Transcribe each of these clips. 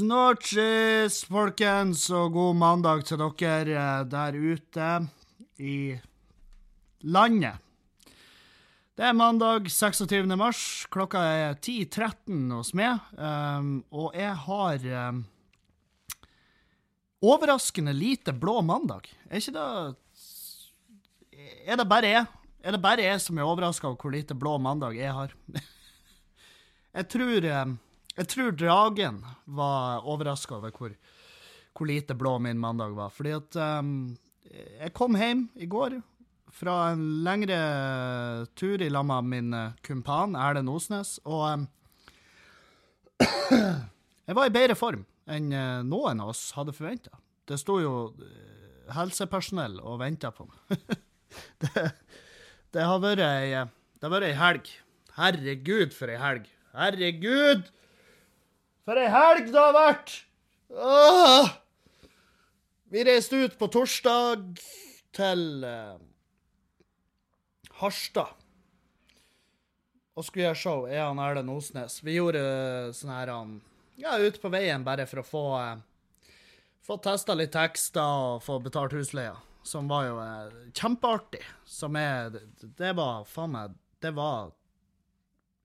Buenos noches, folkens, og god mandag til dere eh, der ute i landet. Det er mandag 26. mars. Klokka er 10.13 hos meg, um, og jeg har um, overraskende lite blå mandag. Er ikke det Er det bare jeg? Er det bare jeg som er overraska over hvor lite blå mandag jeg har? jeg tror um, jeg tror Dragen var overraska over hvor, hvor, lite blå min mandag var. Fordi at um, jeg kom hjem i går fra en lengre tur i lag med min eh, kumpan Erlend Osnes, og um, jeg var i bedre form enn eh, noen av oss hadde forventa. Det sto jo eh, helsepersonell og venta på meg. det, har vært ei, det har vært ei helg. Herregud, for ei helg. Herregud! For ei helg det har vært! Åh! Vi reiste ut på torsdag til uh, Harstad. Og skulle gjøre show, jeg og Erlend Osnes. Vi gjorde uh, sånn her han, Ja, ute på veien bare for å få uh, Få testa litt tekster og få betalt husleia. Som var jo kjempeartig. Som er det var faen meg Det var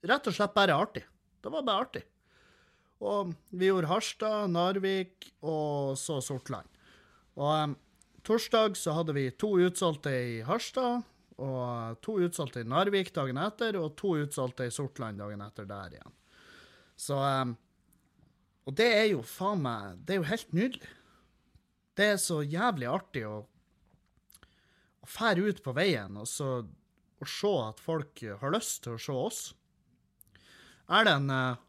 rett og slett bare artig. Det var bare artig. Og vi gjorde Harstad, Narvik og så Sortland. Og um, torsdag så hadde vi to utsolgte i Harstad, og to utsolgte i Narvik dagen etter, og to utsolgte i Sortland dagen etter der igjen. Så um, Og det er jo faen meg Det er jo helt nydelig. Det er så jævlig artig å, å fære ut på veien og så og se at folk har lyst til å se oss. Er det en uh,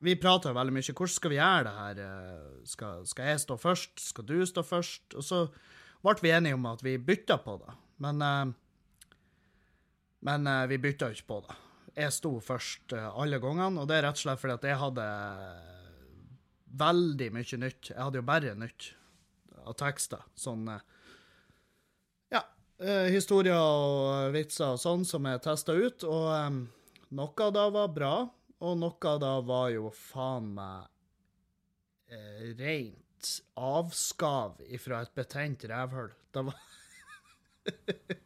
vi prater veldig mye. Hvordan skal vi gjøre det her? Eh, skal, skal, jeg stå først? Skal du stå først? Og så ble vi enige om at vi bytta på det. Men, uh, men uh, vi bytta ikke på det. Jeg sto først uh, alle gangene, og det er rett og slett fordi at jeg hadde veldig mye nytt. Jeg hadde jo bare nytt av tekster. Sånn ja, historier og vitser og sånn som jeg testa ut, og noe av det var bra. Og noe da var jo faen meg eh, rent avskav ifra et betent rævhull. Det var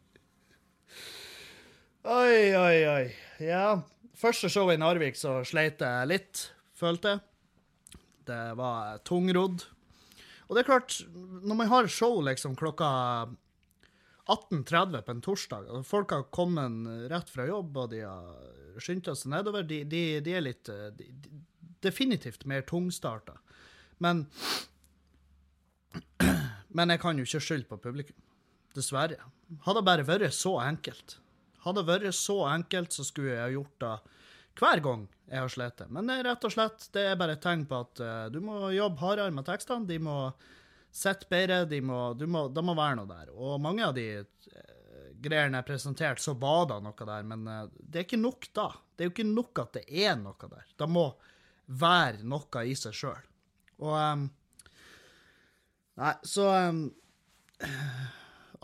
Oi, oi, oi. Ja. Første show i Narvik så sleit jeg litt, følte jeg. Det var tungrodd. Og det er klart, når man har show liksom klokka 18.30 på en torsdag. og Folk har kommet rett fra jobb, og de har skyndt seg nedover. De, de, de er litt de, Definitivt mer tungstarta. Men Men jeg kan jo ikke skylde på publikum. Dessverre. Hadde det bare vært så enkelt. Hadde det vært så enkelt, så skulle jeg ha gjort det hver gang jeg har slitt. Men det er rett og slett det er bare et tegn på at uh, du må jobbe hardere med tekstene. De må Sett bedre, de må, må, det må være noe der. Og mange av de uh, greiene jeg presenterte, så var det noe der, men uh, det er ikke nok da. Det er jo ikke nok at det er noe der. Det må være noe i seg sjøl. Og um, Nei, så um,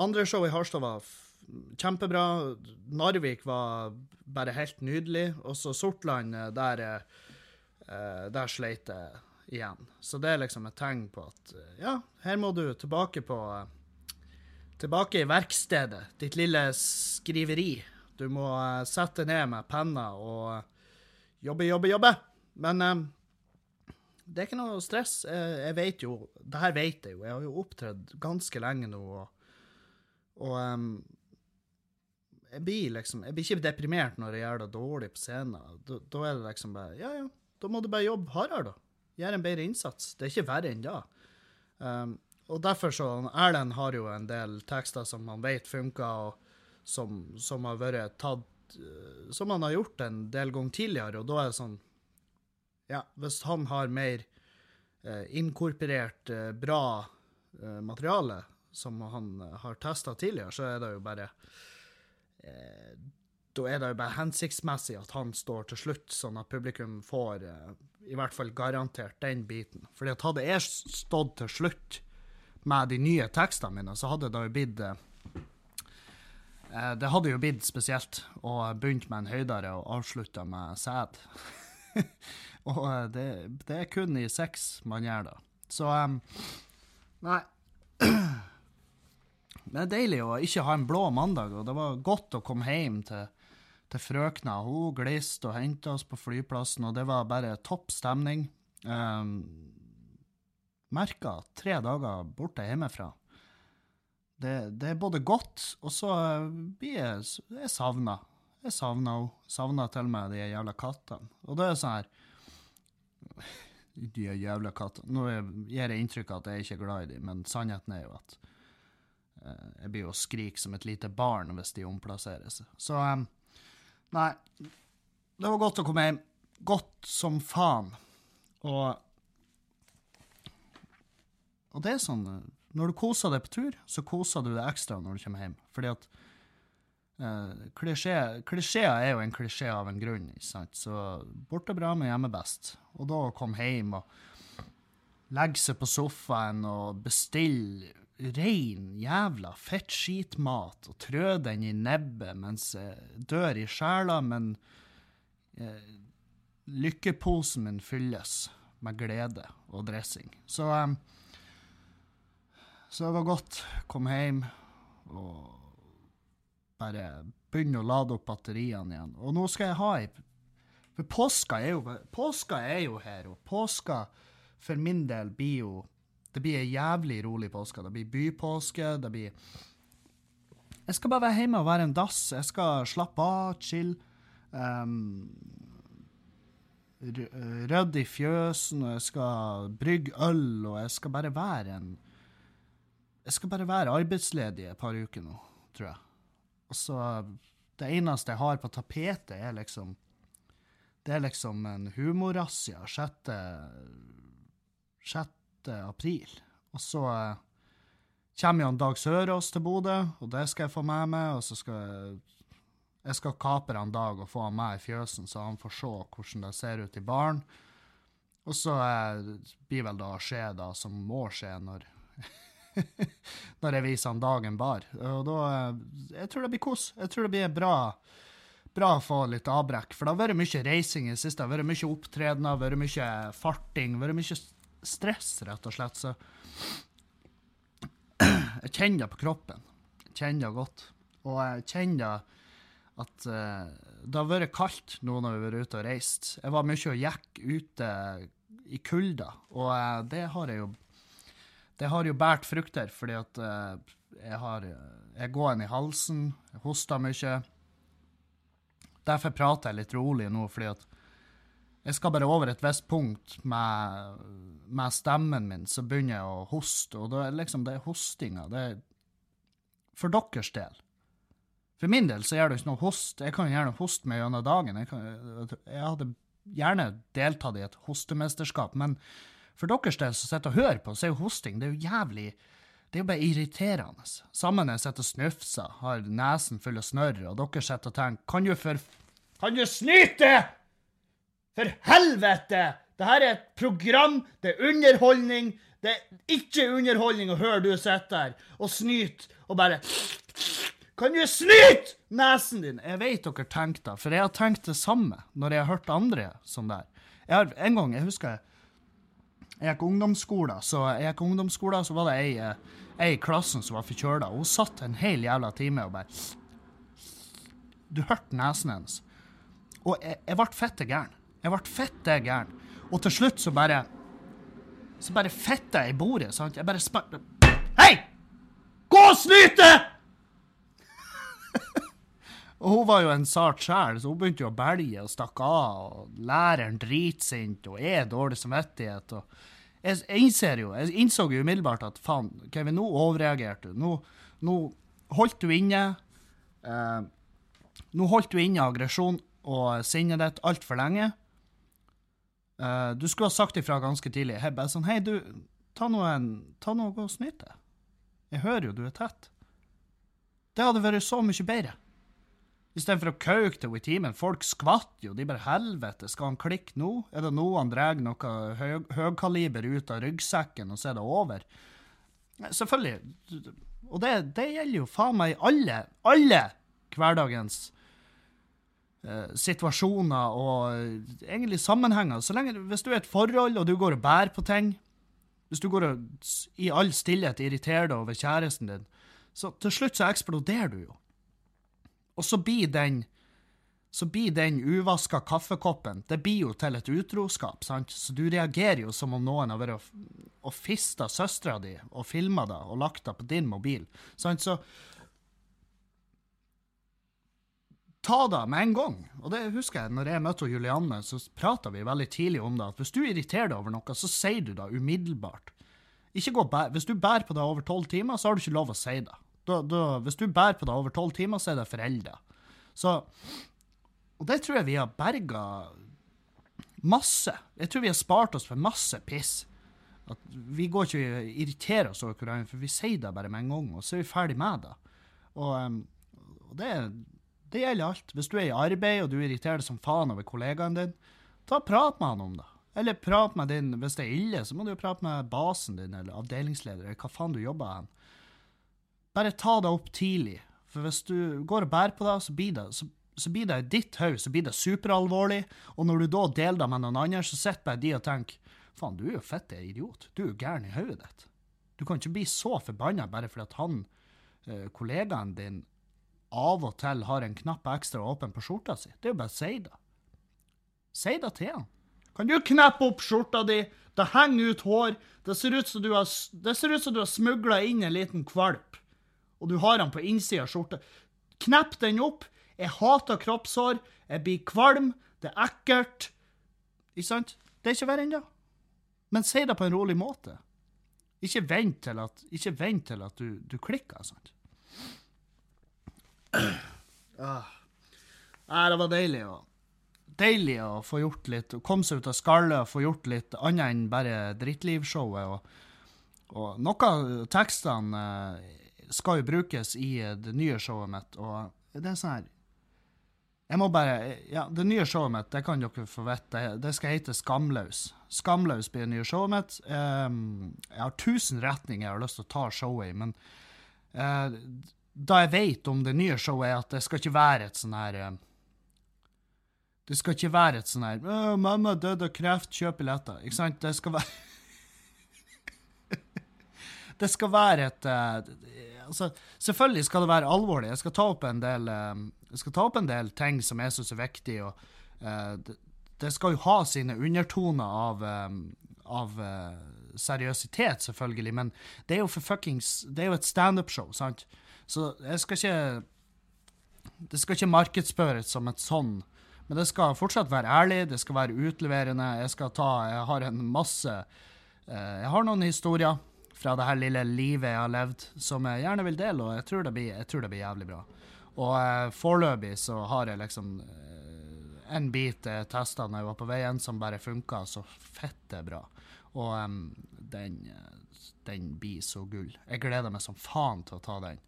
Andre show i Harstad var kjempebra. Narvik var bare helt nydelig. Også Sortland, eh, der, der sleit jeg igjen. Så det er liksom et tegn på at eh, ja, her må du tilbake på Tilbake i verkstedet, ditt lille skriveri. Du må uh, sette ned med penna og jobbe, jobbe, jobbe. Men um, det er ikke noe stress. Jeg, jeg, vet jo Det her vet jeg jo. Jeg har jo opptredd ganske lenge nå, og, og um, jeg blir liksom Jeg blir ikke deprimert når jeg gjør det dårlig på scenen. Da, da er det liksom bare Ja, ja, da må du bare jobbe hardere, da gjør en bedre innsats. Det er ikke verre enn da. Um, og derfor så Erlend har jo en del tekster som han vet funker, og som, som, har vært tatt uh, Som han har gjort en del ganger tidligere, og da er det sånn Ja, hvis han har mer eh, inkorporert eh, bra eh, materiale som han har testa tidligere, så er det jo bare uh, da er det jo bare hensiktsmessig at han står til slutt, sånn at publikum får uh, i hvert fall garantert den biten. Fordi at hadde jeg stått til slutt med de nye tekstene mine, så hadde det jo blitt Eh, det hadde jo blitt spesielt å begynne med en høydere og avslutte med sæd. og eh, det, det, er kun i sex man gjør det. Så um, Nei. Det er deilig å ikke ha en blå mandag, og det var godt å komme hjem til, til frøkna. Hun gliste og henta oss på flyplassen, og det var bare topp stemning. Um, Merka tre dager borte hjemmefra. Det, det, er både godt, og så blir jeg, jeg savna. Jeg savna henne. Savna til og med de jævla kattene. Og det er sånn her De jævla kattene. Nå gir jeg inntrykk av at jeg ikke er glad i dem, men sannheten er jo at uh, jeg blir jo skrik som et lite barn hvis de omplasserer seg. Så um, Nei. Det var godt å komme hjem. Godt som faen. Og Og det er sånn eh, Når du koser deg på tur, så koser du deg ekstra når du kommer hjem. Fordi at Uh, Klisjeer er jo en klisjé av en grunn. ikke sant? Så borte bra, men hjemme best. Og da å komme hjem og legge seg på sofaen og bestille rein jævla fettskitmat og trø den i nebbet mens jeg dør i sjela, men eh, lykkeposen min fylles med glede og dressing. Så, eh, så det var godt. Kom hjem og bare begynne å lade opp batteriene igjen. Og nå skal jeg ha ei For påska er, jo, påska er jo her, og påska for min del blir jo Det blir ei jævlig rolig påske. Det blir bypåske, det blir Jeg skal bare være hjemme og være en dass. Jeg skal slappe av, chill. Um, rydde i fjøsen, og jeg skal brygge øl, og jeg skal bare være en Jeg skal bare være arbeidsledig et par uker nå, tror jeg. Og så Det eneste jeg har på tapetet, er liksom Det er liksom en humorrazzia 6. 6. april. Og så eh, kommer jo Dag Sørås til Bodø, og det skal jeg få med meg. Og så skal jeg jeg skal kapre en dag og få han med i fjøsen, så han får se hvordan det ser ut i baren. Og så eh, blir vel da skje da som må skje når når jeg viser han dagen bar. Og da eh, Jeg tror det blir kos. Jeg tror det blir bra, bra å få litt avbrekk. For det har vært mye reising i det siste. Det har vært mye opptredener, vært mye farting, vært mye stress, rett og slett. Så jeg kjenner det på kroppen. Jeg kjenner det godt. Og jeg kjenner at uh, det har vært kaldt nå når vi har vært ute og reist. Jeg var mye og gikk ute i kulda, og uh, det har jeg jo det har jo båret frukter, fordi at uh, jeg har Jeg går inn i halsen, jeg hoster mye. Derfor prater jeg litt rolig nå, fordi at jeg skal bare over et visst punkt med, med, stemmen min, så begynner jeg å hoste, og det er liksom det er hostinga. Det er for deres del. For min del så gjør det ikke noe host. Jeg kan gjerne hoste meg gjennom dagen. Jeg, kan, jeg hadde gjerne deltatt i et hostemesterskap, men for deres del som sitter og hører på, så er jo hosting det er jo jævlig Det er jo bare irriterende. Sammen når jeg sitter og snufser, har nesen full av snørr, og dere sitter og tenker Kan du for Kan du snyte?! For helvete! Det her er et program, det er underholdning. Det er ikke underholdning å høre du sitter der og snyter og bare Kan du snyte nesen din? Jeg vet dere tenker det, for jeg har tenkt det samme når jeg har hørt andre sånn der. Jeg har, en gang, jeg husker jeg gikk ungdomsskolen, så jeg gikk ungdomsskolen, så var det ei, eh, ei i klassen som var forkjøla. Hun satt en hel jævla time og bare Du hørte nesen hennes. Og jeg, jeg ble fette gæren. Jeg ble fitte gæren. Og til slutt så bare Så bare fitta jeg i bordet. sant? Jeg bare spør... Hei! Gå og snyte! Og hun var jo en sart sjel, så hun begynte jo å belge og stakke av. og Læreren dritsint og er dårlig samvittighet. og jeg, innser jo, jeg innså jo umiddelbart at faen, Kevin, nå overreagerte du. Nå, nå holdt du inne eh, Nå holdt du inne aggresjon og sinnet ditt altfor lenge. Eh, du skulle ha sagt ifra ganske tidlig. Hei, bare sånn, hei, du, ta noe, ta nå og snyt deg. Jeg hører jo du er tett. Det hadde vært så mye bedre. Istedenfor å kauke det i timen. Folk skvatt jo. De bare Helvete, skal han klikke nå? Er det nå han drar noe høy, høykaliber ut av ryggsekken, og så er det over? Selvfølgelig. Og det, det gjelder jo faen meg alle, alle hverdagens eh, situasjoner og eh, egentlig sammenhenger. Så lenge, hvis du er i et forhold, og du går og bærer på ting, hvis du går og i all stillhet irriterer deg over kjæresten din, så til slutt så eksploderer du jo. Og så blir den så blir den uvaska kaffekoppen det blir jo til et utroskap. sant? Så du reagerer jo som om noen har vært og fista søstera di og filma deg og lagt deg på din mobil. sant? Så ta det med en gang. Og det husker jeg, når jeg møtte Julianne, så prata vi veldig tidlig om det. At hvis du irriterer deg over noe, så sier du det umiddelbart. Hvis du bærer på det over tolv timer, så har du ikke lov å si det. Da, da, hvis du bærer på det over tolv timer, så er det forelda. Så Og det tror jeg vi har berga masse. Jeg tror vi har spart oss for masse piss. At vi går ikke og irriterer oss over hverandre, for vi sier det bare med en gang, og så er vi ferdig med det. Og, um, og det, det gjelder alt. Hvis du er i arbeid, og du irriterer deg som faen over kollegaen din, ta prat med han om det. Eller prat med din, hvis det er ille, så må du jo prate med basen din, eller avdelingsleder, eller hva faen du jobber hen. Bare ta det opp tidlig. For hvis du går og bærer på det, så blir det, så, så blir det i ditt hode så blir det superalvorlig, og når du da deler det med noen andre, så sitter bare de og tenker faen, du er jo fitte idiot. Du er jo gæren i hodet ditt. Du kan ikke bli så forbanna bare fordi at han, eh, kollegaen din, av og til har en knapp ekstra åpen på skjorta si. Det er jo bare å si det. Si det til han. Kan du kneppe opp skjorta di? Det henger ut hår. Det ser ut som du har, det smugla inn en liten kvalp, og du har den på innsida av skjorta. Knepp den opp. Jeg hater kroppshår. Jeg blir kvalm. Det er ekkelt. Ikke sant? Det er ikke verre ennå. Men si det på en rolig måte. Ikke vent til at, vent til at du, du klikker. sant? Ah. Nei, det var deilig å Deilig å få gjort litt, komme seg ut av skallet og få gjort litt annet enn bare drittlivshowet. Og, og noe av tekstene eh, skal jo brukes i eh, det nye showet mitt, og det er sånn her Jeg må bare Ja, det nye showet mitt, det kan dere få vite, det, skal hete Skamløs. Skamløs blir det nye showet mitt. Jeg har tusen retninger jeg har lyst til å ta showet i, men eh, da jeg vet om det nye showet, er at det skal ikke være et sånn her eh, Det skal ikke være et sånn her 'Mamma døde av kreft, kjøp billetter'. Ikke sant? Det skal være Det skal være et eh, altså, Selvfølgelig skal det være alvorlig. Jeg skal ta opp en del, eh, jeg skal ta opp en del ting som jeg syns er viktig. og det, skal jo ha sine undertoner av, av seriøsitet, selvfølgelig, men det er jo for fuckings Det er jo et standup-show, sant? Så jeg skal ikke Det skal ikke markedsføres som et sånn, men det skal fortsatt være ærlig, det skal være utleverende. Jeg skal ta Jeg har en masse eh, Jeg har noen historier fra det her lille livet jeg har levd, som jeg gjerne vil dele, og jeg tror det blir, tror det blir jævlig bra. Og eh, foreløpig så har jeg liksom eh, en bit jeg testa når jeg var på veien, som bare funka så fette bra. Og um, den, den blir så gull. Jeg gleder meg som faen til å ta den.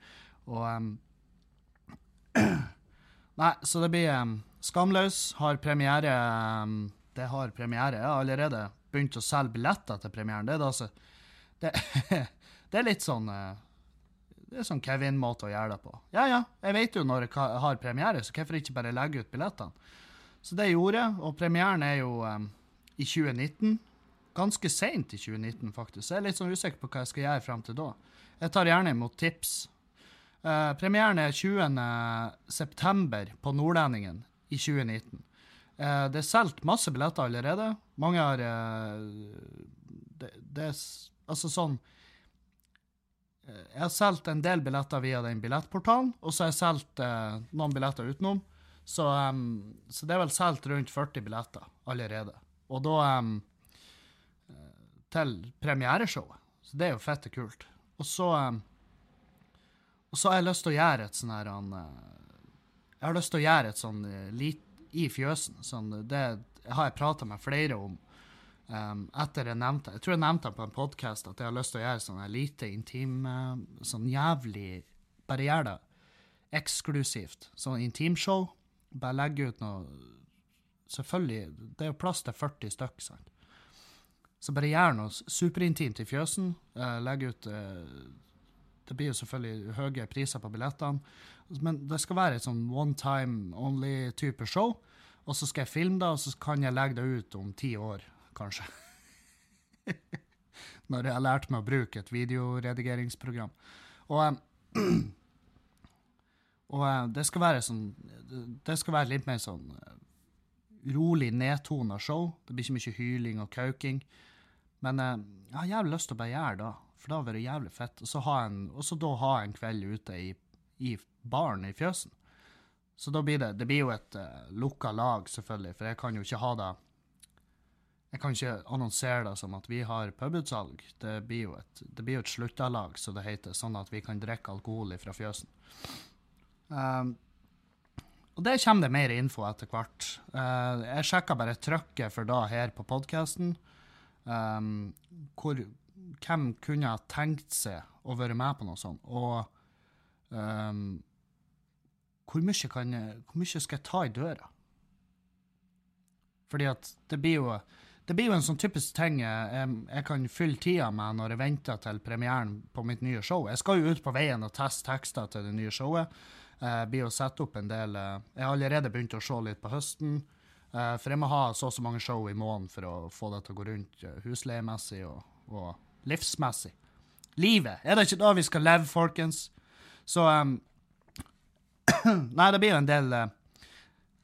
Og um, Nei, så det blir um, Skamløs har premiere um, Det har premiere. Jeg har allerede begynt å selge billetter til premieren. Det er, da, så, det, det er litt sånn uh, Det er sånn Kevin-måte å gjøre det på. Ja ja, jeg vet jo når jeg har premiere, så hvorfor ikke bare legge ut billettene? Så det gjorde jeg, og premieren er jo um, i 2019. Ganske seint i 2019, faktisk. Så jeg er litt sånn usikker på hva jeg skal gjøre frem til da. Jeg tar gjerne imot tips. Eh, premieren er 20. september på Nordlendingen i 2019. Uh, det er solgt masse billetter allerede. Mange har uh, det, det er Altså sånn eh, Jeg har solgt en del billetter via den billettportalen, og så har jeg solgt eh, noen billetter utenom. Så, um, så det er vel solgt rundt 40 billetter allerede. Og da eh, Til premiereshowet. Så det er jo fette kult. Og så em, og så har jeg lyst til å gjøre et sånn her eh, Jeg har lyst til å gjøre et sånn eh, i fjøsen. Sånn, det har jeg prata med flere om um, etter jeg nevnte Jeg tror jeg nevnte på en podkast at jeg har lyst til å gjøre sånn lite intim eh, Sånn jævlig Bare gjør det eksklusivt. Sånn intimshow. Bare legge ut noe Selvfølgelig, det er jo plass til 40 stykk, sant. Så bare gjør noe superintimt i fjøsen. Uh, legge ut eh, det blir jo selvfølgelig høye priser på billettene. Men det skal være et sånn one time only-type show. Og så skal jeg filme det, og så kan jeg legge det ut om ti år, kanskje. Når jeg har lært meg å bruke et videoredigeringsprogram. Og, og det skal være sånn Det skal være litt mer sånn rolig, nedtona show. Det blir ikke mye hyling og kauking. Men jeg har jævlig lyst til å bare gjøre det, for det hadde vært jævlig fett. Og så, ha en, og så da ha en kveld ute i, i baren i fjøsen. Så da blir det Det blir jo et uh, lukka lag, selvfølgelig, for jeg kan jo ikke ha det Jeg kan ikke annonsere det som at vi har pubutsalg. Det blir jo et, det blir et sluttalag, som det heter, sånn at vi kan drikke alkohol fra fjøsen. Um, og det kommer det mer info etter hvert. Uh, jeg sjekka bare trykket for da her på podkasten. Um, hvor hvem kunne ha tenkt seg å være med på noe sånt? Og um, hvor mye, kan hvor mye skal jeg ta i døra? Fordi at det blir jo det blir jo en sånn typisk ting jeg, jeg, kan fylle tida med når jeg venter til premieren på mitt nye show. Jeg skal jo ut på veien og teste tekster til det nye showet. Jeg blir å sette opp en del eh, Jeg har allerede begynt å se litt på høsten. Eh, for jeg må ha så og så mange show i måneden for å få det til å gå rundt eh, husleiemessig og, og livsmessig. Livet! Er det ikke da vi skal leve, folkens? Så um, Nei, det blir jo en del uh,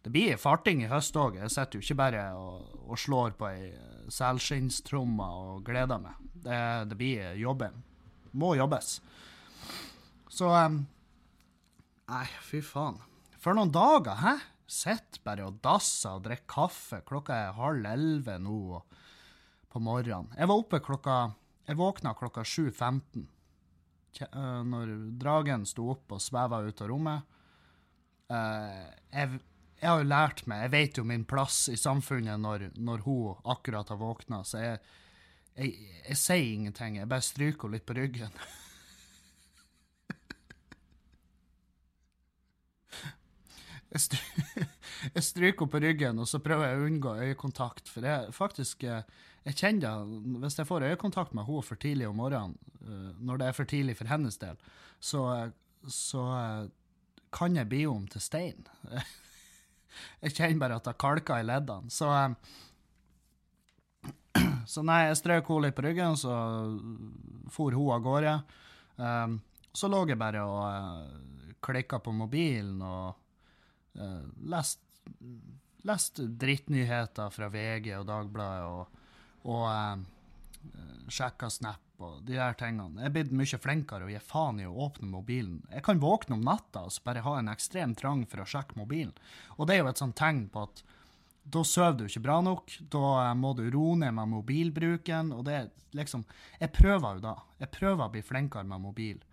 Det blir farting i høst òg. Jeg sitter jo ikke bare og, og slår på ei selskinnstromme og gleder meg. Det, det blir jobbing. Må jobbes. Så um, Nei, fy faen. For noen dager, hæ? Sitter bare og dasser og drikker kaffe. Klokka er halv elleve nå på morgenen. Jeg var oppe klokka Jeg våkna klokka 7.15. Eh, når dragen sto opp og sveva ut av rommet. Uh, jeg, jeg, har jo lært meg Jeg vet jo min plass i samfunnet når, når hun akkurat har våkna, så jeg, jeg, jeg, sier ingenting. Jeg bare stryker henne litt på ryggen. jeg, stryker henne på ryggen, og så prøver jeg å unngå øyekontakt. For jeg faktisk jeg kjenner Hvis jeg får øyekontakt med henne for tidlig om morgenen, uh, når det er for tidlig for hennes del, så, så kan jeg bli om til stein. jeg kjenner bare at det kalker i leddene. Så, eh, så nei, jeg strøk henne litt på ryggen, så for hun av gårde. Så lå jeg bare og uh, klikka på mobilen og uh, leste lest drittnyheter fra VG og Dagbladet og, og eh, sjekka Snap og de der tingene. Jeg er blitt mye flinkere og gi faen i å åpne mobilen. Jeg kan våkne om natta og bare ha en ekstrem trang for å sjekke mobilen. Og det er jo et sånt tegn på at da sover du ikke bra nok. Da eh, må du roe ned med mobilbruken. Og det er liksom Jeg prøver jo da. Jeg prøver å bli flinkere med mobil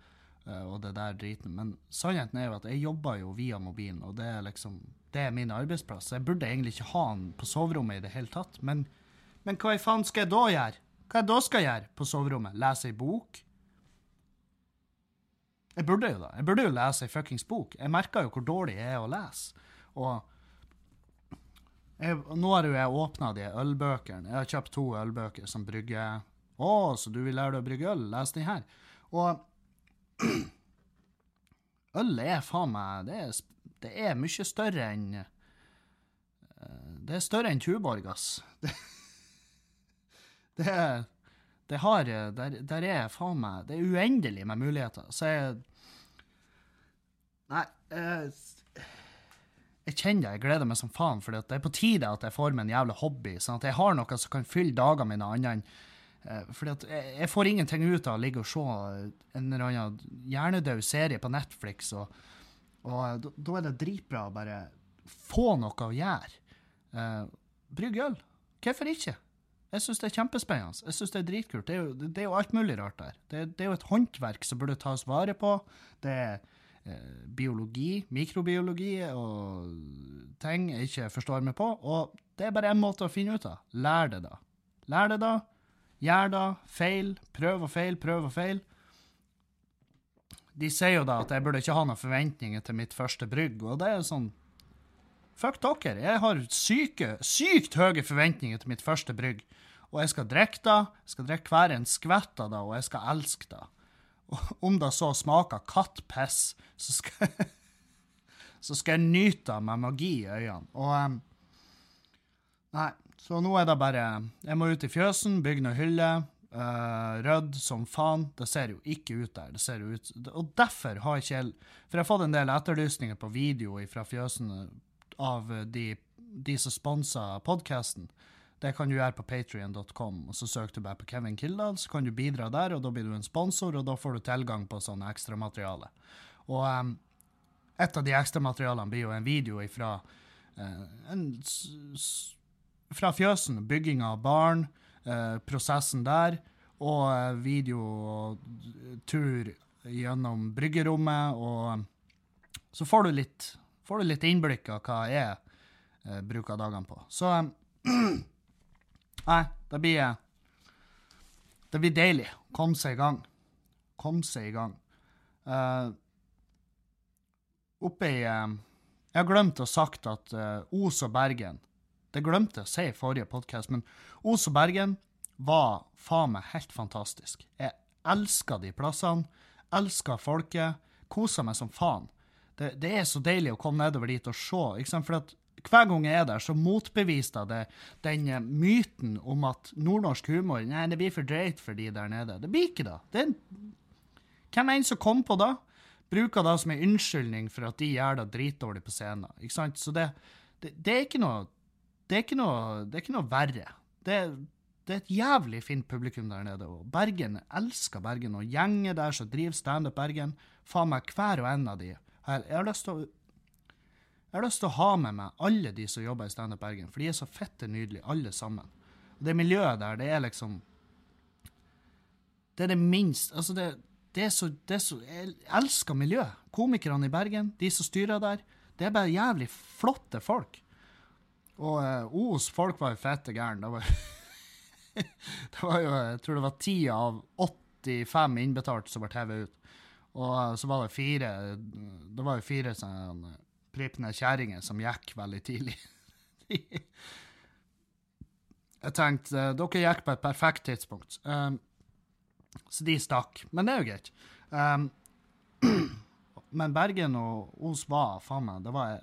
og det der driten. Men sannheten er jo at jeg jobber jo via mobilen, og det er liksom Det er min arbeidsplass. Jeg burde egentlig ikke ha den på soverommet i det hele tatt. Men, men hva i faen skal jeg da gjøre? Hva jeg da skal gjøre på soverommet? Lese ei bok? Jeg burde jo da. Jeg burde jo lese ei fuckings bok. Jeg merker jo hvor dårlig jeg er å lese. Og jeg, nå har jo jeg åpna de ølbøkene. Jeg har kjøpt to ølbøker som brygger Å, så du vil lære deg å brygge øl? Les den her. Og øl er faen meg det er, det er mye større enn eh, Det er større enn Tuborg, ass. Det, det, det har der, der er faen meg Det er uendelig med muligheter. Så jeg Nei. Jeg, jeg kjenner jeg gleder meg som faen, for det er på tide at jeg får meg en jævla hobby, sånn at jeg har noe som kan fylle dagene mine annet enn eh, fordi at jeg får ingenting ut av å ligge og se en eller annen hjernedød serie på Netflix, og, og da er det dritbra å bare få noe å gjøre. Uh, Brygg øl. Hvorfor ikke? Jeg syns det er kjempespennende. Jeg synes Det er dritkult. Det er, jo, det er jo alt mulig rart der. Det, det, er jo et håndverk som burde tas vare på. Det er eh, biologi, mikrobiologi og ting jeg ikke forstår meg på. Og det er bare én måte å finne ut av. Lær det, da. Lær det, da. Gjør det. Feil. Prøv og feil, prøv og feil. De sier jo da at jeg burde ikke ha noen forventninger til mitt første brygg, og det er jo sånn Fuck dere. Jeg har syke, sykt høye forventninger til mitt første brygg. Og jeg skal drikke det, jeg skal drikke hver en skvett av det, og jeg skal elske det. om det så smaker kattpiss, så skal så skal jeg nyte det med magi i øynene. Og um, Nei, så nå er det bare Jeg må ut i fjøsen, bygge noen hyller. Uh, rødd som faen. Det ser jo ikke ut der. Det ser jo ut, og derfor har ikke jeg For jeg har fått en del etterlysninger på video fra fjøsen av de, de som sponser podkasten. Det kan du gjøre på patrion.com, så søker du bare på Kevin Kildahl, så kan du bidra der, og da blir du en sponsor, og da får du tilgang på sånn ekstramateriale. Og um, et av de ekstramaterialene blir jo en video fra uh, fra fjøsen, bygging av barn, uh, prosessen der, og videotur video gjennom bryggerommet, og så får du litt, får du litt innblikk av hva jeg bruker dagene på. Så Nei, det blir Det blir deilig. Kom seg i gang. Kom seg i gang. Uh, oppe i Jeg har glemt å sagt at uh, Os og Bergen Det glemte jeg å si i forrige podkast, men Os og Bergen var faen meg helt fantastisk. Jeg elska de plassene. elska folket. kosa meg som faen. Det, det, er så deilig å komme nedover dit og se. Ikke sant? For at hver gang jeg er der, så motbeviser det den eh, myten om at nordnorsk humor nei, det blir for drøyt for de der nede. Det blir ikke det. det er, hvem enn som kom på det, bruker det som en unnskyldning for at de gjør det dritdårlig på scenen. Ikke sant? Så det, det, det, er ikke noe det er ikke noe, det er ikke noe verre. Det, det, er et jævlig fint publikum der nede. og Bergen elsker Bergen. Og gjenger der som driver Standup Bergen, faen meg hver og en av de. Jeg har lyst til å jeg har lyst til å ha med meg alle de som jobber i Standup Bergen, for de er så fette nydelige, alle sammen. Og det miljøet der, det er liksom Det er det minst Altså, det, det, er, så, det er så Jeg elsker miljøet. Komikerne i Bergen, de som styrer der, det er bare jævlig flotte folk. Og uh, Os folk var jo fette gærne. Det det var jo Jeg tror det var ti av 85 innbetalt som ble hevet ut. Og uh, så var det fire Det var jo fire sånn pripne kjerringer som gikk veldig tidlig. jeg tenkte uh, dere gikk på et perfekt tidspunkt. Um, så de stakk. Men det er jo greit. Um, men Bergen og Os var faen meg Det var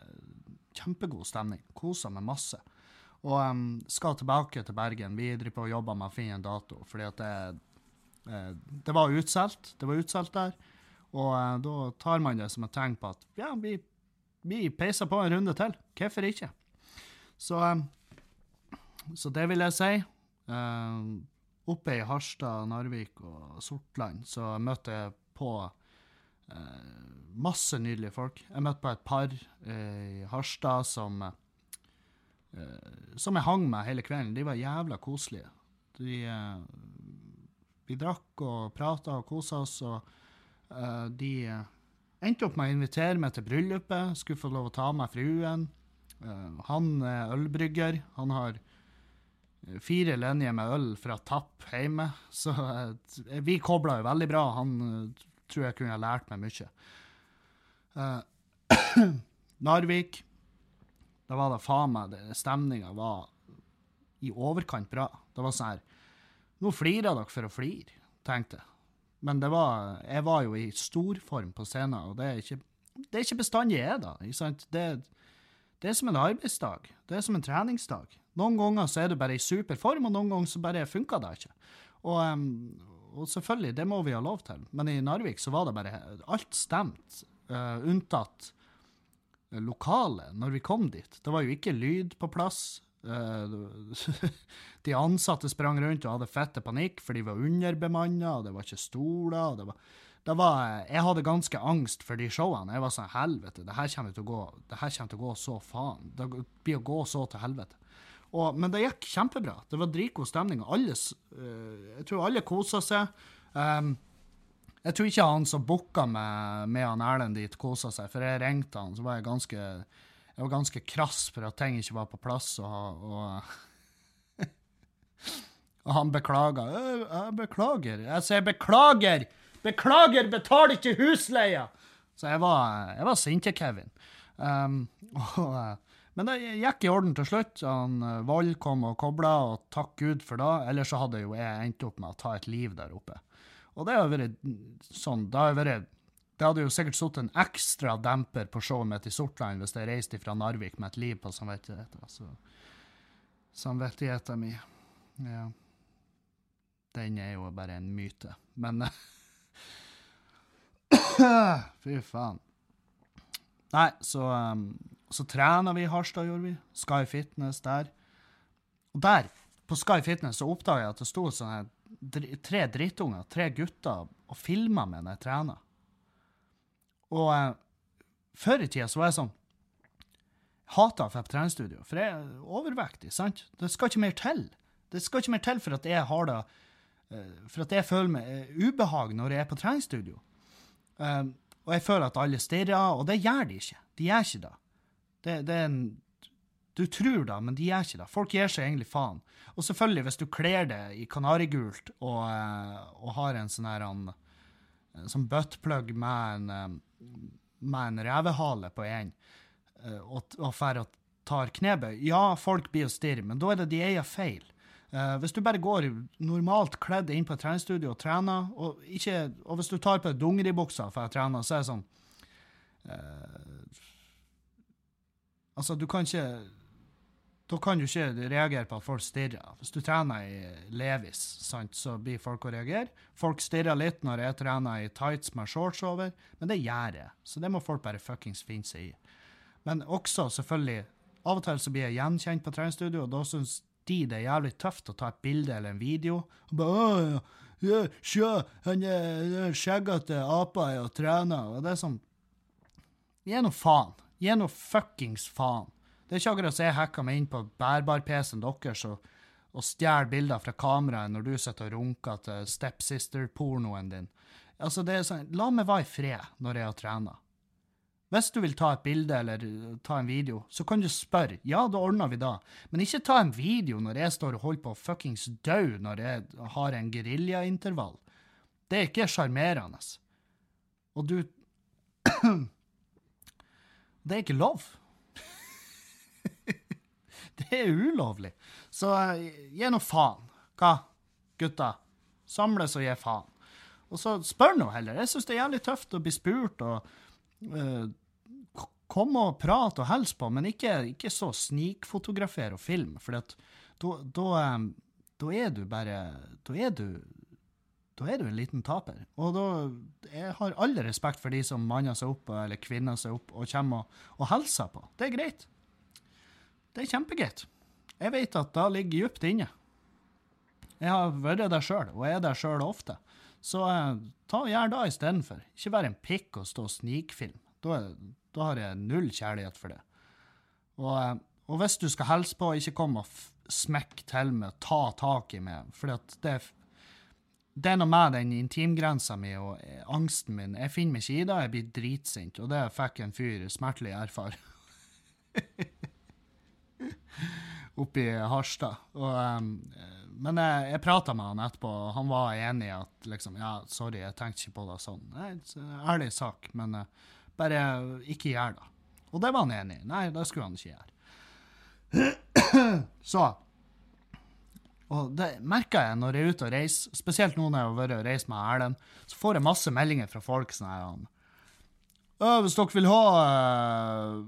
kjempegod stemning. Kosa meg masse. Og um, skal tilbake til Bergen. Vi driver på og jobber med å finne en dato, fordi at det, uh, det var utsolgt. Det var utsolgt der. Og uh, da tar man det som et tegn på at ja, vi vi peiser på en runde til. Hvorfor ikke? Så, um, så det vil jeg si. Uh, oppe i Harstad, Narvik og Sortland så møtte jeg på masse nydelige folk. Jeg møtte på et par uh, i Harstad som som jeg hang med hele kvelden. De var jævla koselige. De, vi drakk og prata og kosa oss, og de Endte opp med å invitere meg til bryllupet. Skulle få lov å ta med fruen. Han er ølbrygger. Han har eh, fire linjer med øl fra Tapp hjemme. Så vi kobla jo veldig bra. Han tror jeg kunne ha lært meg mye. Narvik. Da var det faen meg Stemninga var i overkant bra. Det var sånn her Nå flirer dere for å flire, tenkte jeg. Men det var, jeg var jo i storform på scenen, og det er ikke, det ikke bestandig jeg er da. Det, det, er som en arbeidsdag. Det er som en treningsdag. Noen ganger så er du bare i superform, og noen ganger så bare funker det ikke. Og, og, selvfølgelig, det må vi ha lov til. Men i Narvik så var det bare alt stemt, uh, unntatt lokalet, når vi kom dit. Det var jo ikke lyd på plass. Uh, de ansatte sprang rundt og hadde fette panikk, for de var underbemanna, og det var ikke stoler. Det var, det var, jeg hadde ganske angst for de showene. Jeg var sånn Helvete, det her kommer til å gå, det her til å gå så faen. Det blir å gå så til helvete. Og, men det gikk kjempebra. Det var dritgod stemning. Alle, uh, jeg tror alle kosa seg. Um, jeg tror ikke han som booka med, med han Erlend dit, kosa seg, for jeg ringte han, så var jeg ganske jeg var ganske krass for at ting ikke var på plass, og, og, og han beklaga. Jeg beklager. Jeg sier beklager! Beklager, betal ikke husleia! Så jeg var, jeg var sinte-Kevin. Um, men det gikk i orden til slutt. Han Vold kom og kobla, og takk Gud for det. Ellers så hadde jo jeg endt opp med å ta et liv der oppe. Og det har vært sånn Det har vært det hadde jo sikkert satt en ekstra demper på showet mitt i Sortland hvis jeg reiste fra Narvik med et liv på samvittigheten. Altså. Samvittigheten min Ja. Den er jo bare en myte. Men Fy faen. Nei, så, um, så trener vi i Harstad, gjorde vi. Sky Fitness der. Og der, på Sky Fitness, så oppdaga jeg at det sto sånne tre drittunger, tre gutter, og filma meg når jeg trena. Og eh, før i tida så var jeg sånn Hata å dra på treningsstudio, for jeg er overvektig, sant? Det skal ikke mer til. Det skal ikke mer til for at jeg har det uh, For at jeg føler meg uh, ubehag når jeg er på treningsstudio. Um, og jeg føler at alle stirrer, og det gjør de ikke. De gjør ikke det. Det, det er en Du tror det, men de gjør ikke det. Folk gir seg egentlig faen. Og selvfølgelig, hvis du kler det i kanarigult og, og har en sånn her en, sånn buttplug med en, med en revehale på en, og, og fer og tar knebøy Ja, folk blir og stirre, men da er det de eier feil. Hvis du bare går normalt kledd inn på et treningsstudio og trener, og, ikke, og hvis du tar på deg dungeribuksa for å trene, så er det sånn uh, Altså, du kan ikke Da kan du ikke reagere på at folk stirrer. Hvis du trener i Levis, sant, så blir folk å reagere. Folk stirrer litt når jeg trener i tights med shorts over, men det gjør jeg. Så det må folk bare fuckings finne seg i. Men også, selvfølgelig, av og til så blir jeg gjenkjent på treningsstudio, og da syns de det er jævlig tøft å ta et bilde eller en video. Og bare, ja, Sjø, han skjeggete apa og trener. Og det er sånn Gi nå faen. Gi nå fuckings faen. Det er ikke akkurat så jeg hacka meg inn på bærbar-PC-en deres og, og stjeler bilder fra kameraet når du sitter og runker til stepsister-pornoen din. Altså, det er sånn, La meg være i fred når jeg har trena. Hvis du vil ta et bilde eller ta en video, så kan du spørre. Ja, da ordner vi det. Men ikke ta en video når jeg står og holder på å fuckings dø når jeg har en geriljaintervall. Det er ikke sjarmerende. Og du Det er ikke lov. det er ulovlig. Så uh, gi nå faen. Hva, gutta? Samles og gi faen. Og så spør nå heller. Jeg syns det er jævlig tøft å bli spurt og uh, Kom og prat og hils på, men ikke, ikke så snikfotografer og film, for da er du bare Da er du da er du en liten taper. Og da Jeg har alle respekt for de som manner seg opp eller kvinner seg opp og kommer og, og hilser på. Det er greit. Det er kjempegreit. Jeg vet at det ligger dypt inne. Jeg har vært der sjøl, og er der sjøl ofte. Så eh, ta og gjør det istedenfor. Ikke være en pikk og stå og snikfilm. Da, da, har jeg null kjærlighet for det. Og, eh, og hvis du skal hilse på, ikke kom og smekk til med ta tak i meg, for det, det er noe med den intimgrensa mi og eh, angsten min. Jeg finner meg ikke i det, jeg blir dritsint, og det fikk en fyr smertelig erfare. I Harstad. Og, um, men jeg, jeg prata med han etterpå, og han var enig i at liksom, ja, sorry, jeg tenkte ikke på det sånn. Nei, ærlig sak, men uh, bare ikke gjør det. Og det var han enig i. Nei, det skulle han ikke gjøre. Så Og det merker jeg når jeg er ute og reiser, spesielt nå når jeg har vært og reist med Erlend, så får jeg masse meldinger fra folk sånn her hvis dere vil ha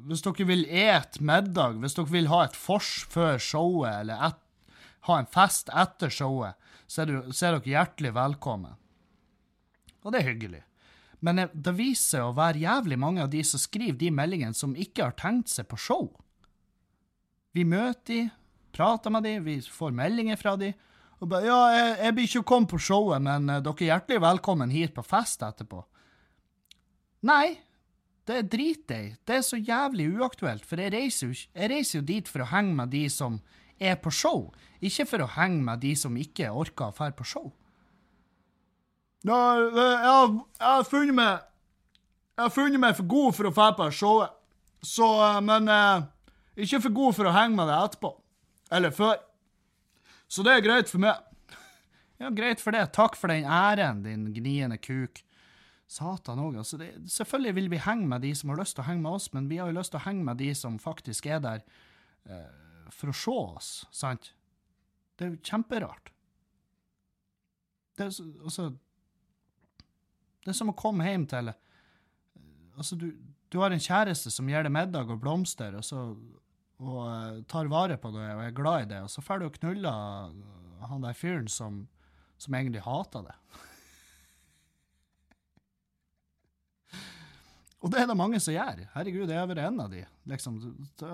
Hvis dere vil et middag, hvis dere vil ha et vors før showet, eller et, ha en fest etter showet, så er, du, så er dere hjertelig velkommen. Og det er hyggelig. Men det viser seg å være jævlig mange av de som skriver de meldingene, som ikke har tenkt seg på show. Vi møter de, prater med dem, vi får meldinger fra dem. Og bare 'Ja, jeg, jeg blir ikke kommet på showet, men uh, dere er hjertelig velkommen hit på fest etterpå'. Nei, det driter jeg i. Det er så jævlig uaktuelt, for jeg reiser, jo, jeg reiser jo dit for å henge med de som er på show, ikke for å henge med de som ikke orker å dra på show. Ja, jeg, har, jeg har funnet meg Jeg har funnet meg for god for å dra på showet. Så, eh, men eh, ikke for god for å henge med deg etterpå. Eller før. Så det er greit for meg. Ja, greit for det. Takk for den æren, din gniende kuk. Satan òg. Altså, selvfølgelig vil vi henge med de som har lyst til å henge med oss, men vi har jo lyst til å henge med de som faktisk er der eh, for å se oss, sant? Det er jo kjemperart. Det er, altså Det er som å komme hjem til Altså, du, du har en kjæreste som gir deg middag og blomster, og så og uh, tar vare på det og er glad i det, og så får du knulla knuller han der fyren som, som egentlig hater det. og det er det mange som gjør. Herregud, jeg er vel en av de, liksom. Da,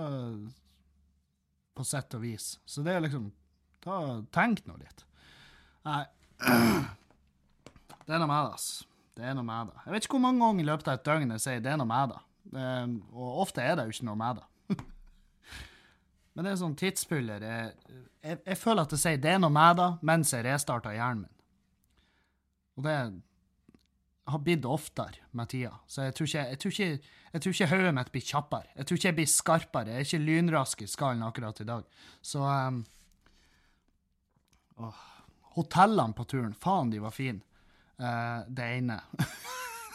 på sett og vis. Så det er liksom ta, Tenk nå litt. Nei Det er noe med det, ass. Det er noe med det. Jeg vet ikke hvor mange ganger i løpet av et døgn jeg sier 'det er noe med det'. Og ofte er det jo ikke noe med det. Men det er sånn tidspuller Jeg, jeg, jeg, føler at det sier 'det er noe med det' mens jeg restarter hjernen min. Og det har blitt oftere med tida. Så jeg tror ikke, jeg tror ikke, jeg tror ikke hodet mitt blir kjappere. Jeg tror ikke jeg blir skarpere. Jeg er ikke lynrask i skallen akkurat i dag. Så um, åh, Hotellene på turen, faen, de var fine. Uh, det ene.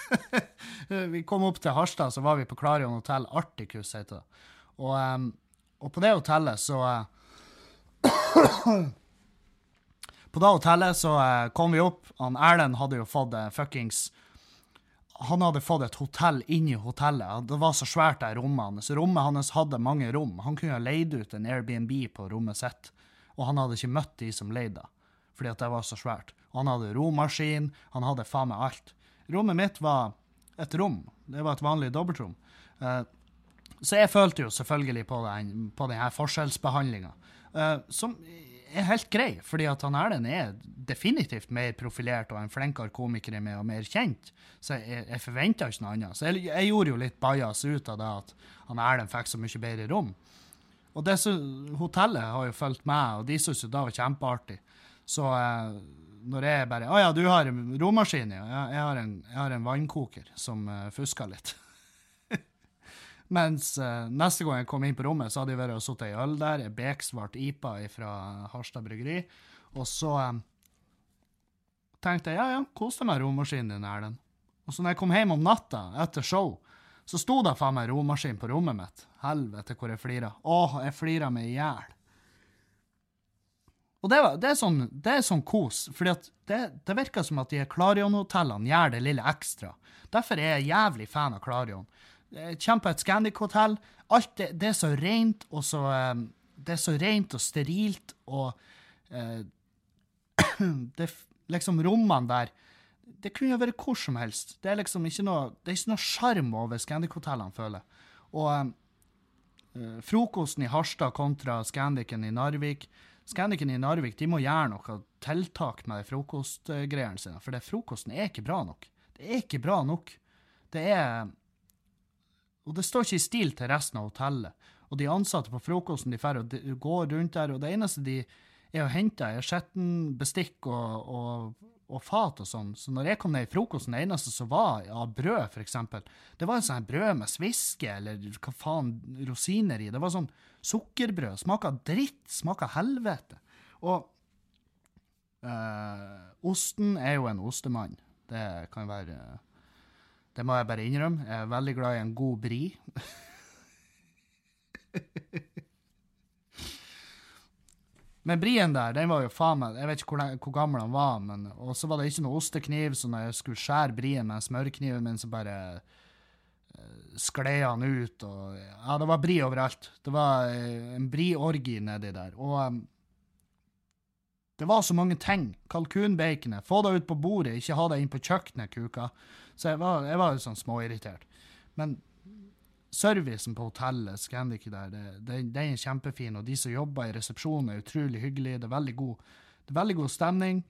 vi kom opp til Harstad, så var vi på Klarion hotell. Articus heter det. Og, um, og på det hotellet så uh, På det hotellet så uh, kom vi opp. Han Erlend hadde jo fått fuckings Han hadde fått et hotell inni hotellet. Det var så svært, det rommet hans. Rommet hans hadde mange rom. Han kunne ha leid ut en Airbnb på rommet sitt, og han hadde ikke møtt de som leide det fordi at det var så svært. Og han hadde romaskin, han hadde faen meg alt. Rommet mitt var et rom. Det var et vanlig dobbeltrom. Uh, så jeg følte jo selvfølgelig på, den, på denne forskjellsbehandlinga, uh, som er helt grei, fordi at han Erlend er definitivt mer profilert og en flinkere komiker meg og mer kjent. Så jeg, jeg forventa ikke noe annet. Så jeg, jeg, gjorde jo litt bajas ut av det at han Erlend fikk så mye bedre rom. Og så, hotellet har jo fulgt med, og de syntes jo det var kjempeartig. Så uh, når jeg bare Å ja, du har romaskin, ja. Jeg har en, jeg har en vannkoker som uh, fusker litt. Mens uh, neste gang jeg kom inn på rommet, så hadde jeg vært og sittet ei øl der, ei beksvart IPA fra Harstad bryggeri. Og så um, tenkte jeg ja, ja, kos deg med romaskinen din, Erlend. Og så når jeg kom hjem om natta etter show, så sto det faen meg romaskin på rommet mitt. Helvete hvor jeg flira. Å, jeg flira meg i hjel. Og det, det, er sånn, det, er sånn, kos, for det, det, virker som at de Klarion-hotellene gjør det lille ekstra. Derfor er jeg jævlig fan av Klarion. Kjempe et Scandic-hotell. Alt det, det, er så rent og så um, Det er så rent og sterilt, og uh, det, liksom rommene der Det kunne jo vært hvor som helst. Det er liksom ikke noe Det sjarm over Scandic-hotellene, føler jeg. Og um, frokosten i Harstad kontra Scandicen i Narvik Scandicen i Narvik de må gjøre noe tiltak med frokostgreiene sine, for det frokosten er ikke bra nok. Det er ikke bra nok. Det er Og det står ikke i stil til resten av hotellet. Og de ansatte på frokosten de får går rundt der, og det eneste de er å hente, er skitten bestikk og, og, og, fat og sånn. Så når jeg kom ned i frokosten, det eneste som var av brød, for eksempel, det var en sånn brød med sviske eller hva faen, rosiner i. Det var sånn Sukkerbrød Smaka dritt, Smaka helvete. Og øh, osten er jo en ostemann. Det kan være Det må jeg bare innrømme. Jeg er veldig glad i en god bri. Men brien der, den var jo faen meg Jeg vet ikke hvor, hvor gammel han var, men Og så var det ikke noe ostekniv, så når jeg skulle skjære brien med smørkniven min, så bare skled han ut, og Ja, det var bri overalt. Det var eh, en briorgi nedi der. Og um, det var så mange ting. Kalkunbaconet. Få det ut på bordet, ikke ha det inn på kjøkkenet, kuka. Så jeg var, jeg var sånn småirritert. Men servicen på hotellet, Scandic der, den er kjempefin. Og de som jobber i resepsjonen, er utrolig hyggelige. Det er veldig god, det er veldig god stemning.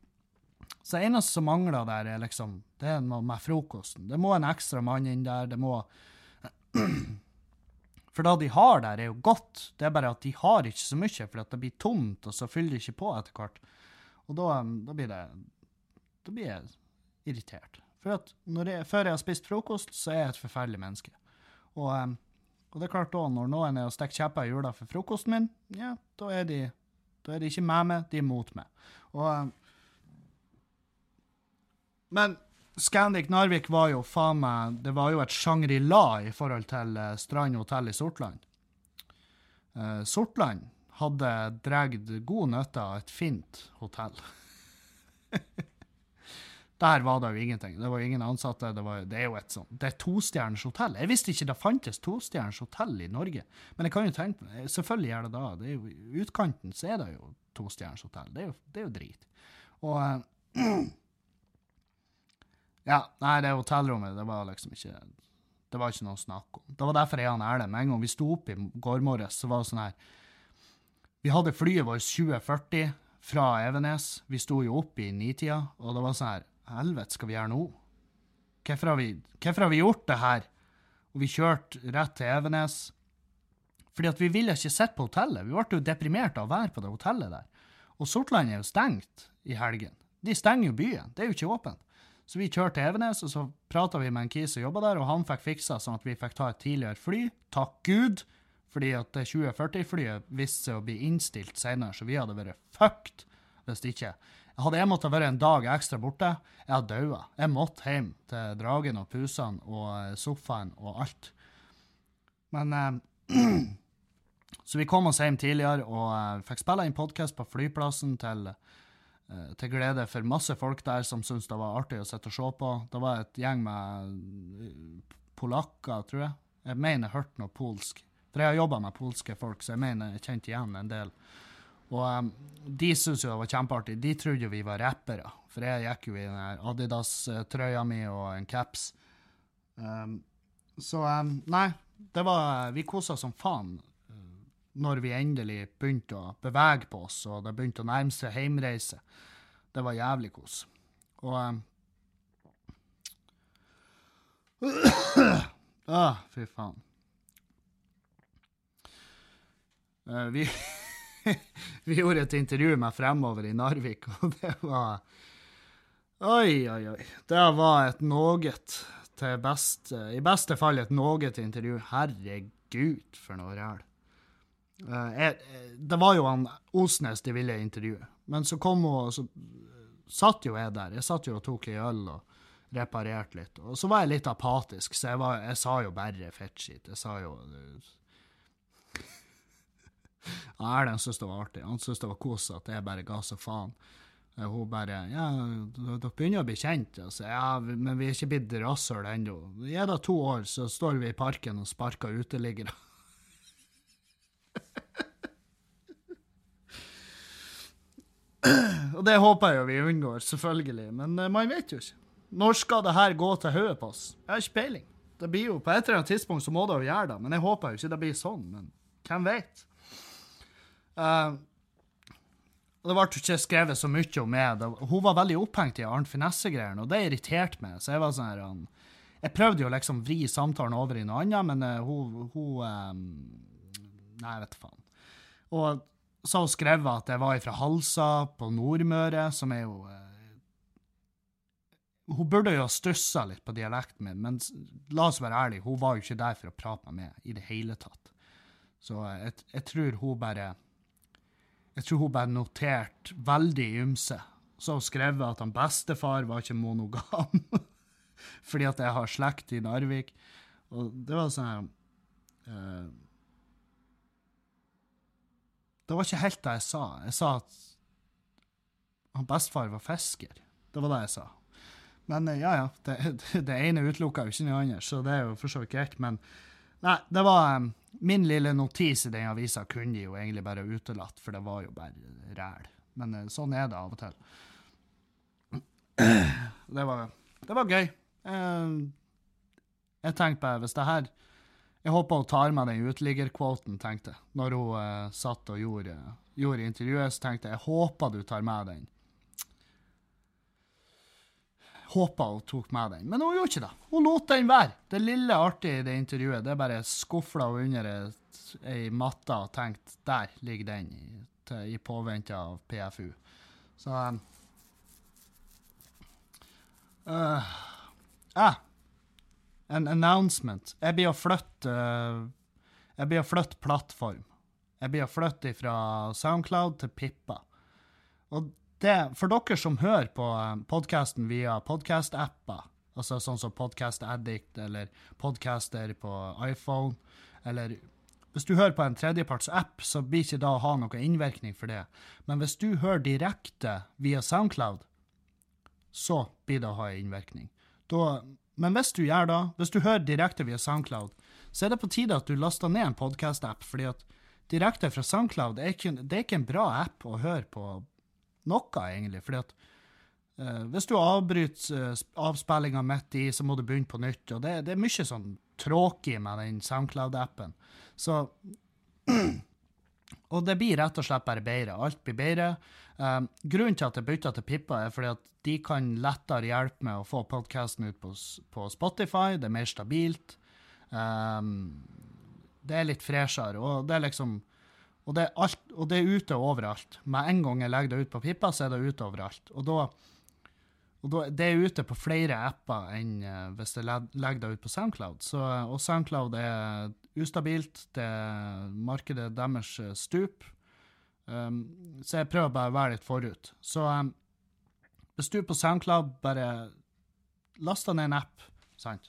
Så det eneste som mangler der, er liksom det er noe med frokosten. Det må en ekstra mann inn der. det må For det de har der, er jo godt. Det er bare at de har ikke så mye, for det blir tomt, og så fyller de ikke på etter hvert. Og da, da, blir det Da blir jeg irritert. For at jeg, før jeg har spist frokost, så er jeg et forferdelig menneske. Og, og det er klart da, når noen er og stikker kjepper i hjula for frokosten min, ja, da er de da er de ikke med meg, de er mot meg. Og men Scandic Narvik var jo faen meg Det var jo et Shangri-La i forhold til uh, Strand hotell i Sortland. Sortland hadde dratt god nytte av et fint hotell. Der var det jo ingenting. Det var ingen ansatte. Det, var, det er jo et sånt, det er tostjerners hotell. Jeg visste ikke det fantes tostjerners hotell i Norge. Men jeg kan jo tenke meg, selvfølgelig gjør det da. Det er utkanten så er det jo tostjerners hotell. Det er jo, det er jo drit. Og uh, Ja, nei, det hotellrommet, det var liksom ikke Det var ikke noe å snakke om. Det var derfor jeg og Erlend, med en gang vi sto opp i går morges, så var det sånn her Vi hadde flyet vårt 2040 fra Evenes. Vi sto jo opp i nitida, og det var sånn her helvete skal vi gjøre nå? Hvorfor har vi, hvorfor har vi gjort det her? Og vi kjørte rett til Evenes. Fordi at vi ville ikke sitte på hotellet. Vi ble jo deprimert av å være på det hotellet der. Og Sortland er jo stengt i helgen. De stenger jo byen. Det er jo ikke åpent. Så vi kjørte til Evenes, og så prata vi med en kis som jobba der, og han fikk fiksa sånn at vi fikk ta et tidligere fly. Takk Gud! Fordi at 2040-flyet viste seg å bli innstilt senere, så vi hadde vært fucked hvis ikke. Hadde jeg måttet være en dag ekstra borte, jeg hadde daua. Jeg måtte hjem til dragen og pusene og eh, sofaen og alt. Men eh, Så vi kom oss hjem tidligere og eh, fikk spille inn podkast på flyplassen til, eh, til glede for masse folk der som syntes det var artig å sitte og se på. Det var et gjeng med eh, polakker, tror jeg. Jeg mener jeg hørte noe polsk. For jeg har jobba med polske folk, så jeg mener jeg kjente igjen en del. Og um, de syntes jo det var kjempeartig. De trodde jo vi var rappere, for jeg gikk jo i den Adidas-trøya mi og en caps. Um, så um, nei, det var Vi kosa som faen uh, når vi endelig begynte å bevege på oss, og det begynte å nærme seg heimreise. Det var jævlig kos. Og um, ah, fy faen. Uh, vi vi gjorde et intervju med Fremover i Narvik, og det var Oi, oi, oi. Det var et noget til beste I beste fall et noget intervju. Herregud, for noe ræl. Uh, det var jo han Osnes de ville intervjue, men så kom hun, og så satt jo jeg der. Jeg satt jo og tok ei øl og reparerte litt. Og så var jeg litt apatisk, så jeg, var, jeg sa jo bare fettskitt. Jeg sa jo Erlend syntes det var artig. Han syntes det var kos at jeg bare ga så faen. Eh, hun bare Ja, dere begynner å bli kjent. Altså. Ja, men vi er ikke blitt rasshøl ennå. Gi det to år, så står vi i parken og sparker uteliggere. og det håper jeg jo vi unngår, selvfølgelig. Men uh, man vet jo ikke. Når skal det her gå til hodet på oss? Jeg har ikke peiling. Det blir jo, På et eller annet tidspunkt så må det jo gjøre det, men jeg håper jo ikke det blir sånn. Men hvem vet? Uh, det ble ikke skrevet så mye om meg. Hun var veldig opphengt i Arnt Finesse-greiene, og det irriterte meg. Så jeg var sånn her um, Jeg prøvde jo liksom vri samtalen over i noe annet, men uh, hun, hun um, Nei, jeg vet faen. Og så har hun skrevet at jeg var fra Halsa på Nordmøre, som er jo uh, Hun burde jo ha stussa litt på dialekten min, men la oss være ærlige, hun var jo ikke der for å prate med meg i det hele tatt. Så jeg, jeg tror hun bare jeg tror hun bare noterte veldig ymse. Så hun skrev at han bestefar var ikke monogam. Fordi at jeg har slekt i Narvik. Og det var sånn uh, Det var ikke helt det jeg sa. Jeg sa at han bestefar var fisker. Det var det jeg sa. Men uh, ja, ja. Det, det ene utelukka jo ikke noe annet, så det er jo for så vidt greit. Men nei, det var um, Min lille notis i den avisa kunne de jo egentlig bare utelatt, for det var jo bare ræl. Men uh, sånn er det av og til. Det var, det var gøy. Uh, jeg tenkte bare, hvis det her Jeg håper hun tar med den uteliggerkvoten, tenkte jeg. Når hun uh, satt og gjorde, gjorde intervjuet, så tenkte jeg jeg håper du tar med den håpa hun tok med den, men hun gjorde ikke det. Hun lot den være. Det lille artige i det intervjuet, det er bare skufla hun under ei matte og tenkt der ligger den i, i påvente av PFU. Så uh, ah, En announcement. Jeg blir å flytte uh, Jeg blir å flytte plattform. Jeg blir å flytte fra Soundcloud til Pippa. Og det, for dere som hører på eh, podkasten via podkast-apper, altså sånn som Podcast Addict eller Podcaster på iPhone, eller hvis du hører på en tredjeparts-app, så blir ikke det å ha noen innvirkning for det. Men hvis du hører direkte via Soundcloud, så blir det å ha innvirkning. Men hvis du gjør det, hvis du hører direkte via SoundCloud, så er det på tide at du laster ned en podkast-app, fordi at direkte fra SoundCloud er ikke, det er ikke en bra app å høre på noe, egentlig. fordi at uh, hvis du avbryter uh, avspillinga midt i, så må du begynne på nytt. og Det, det er mye sånn tråkig med den SoundCloud-appen. Så Og det blir rett og slett bare bedre. Alt blir bedre. Um, grunnen til at jeg bytta til Pippa, er fordi at de kan lettere hjelpe med å få podkasten ut på, på, Spotify. Det er mer stabilt. Um, det er litt freshere, og det er liksom og det, er alt, og det er ute overalt. Med en gang jeg legger det ut på Pippa, så er det ute overalt. Og da og da, det er ute på flere apper enn uh, hvis jeg legger det ut på Soundcloud. Så, og Soundcloud er ustabilt. Det markedet deres eh, stup. Um, så jeg prøver bare å være litt forut. Så um, hvis du er på Soundcloud, bare laster ned en app, sant?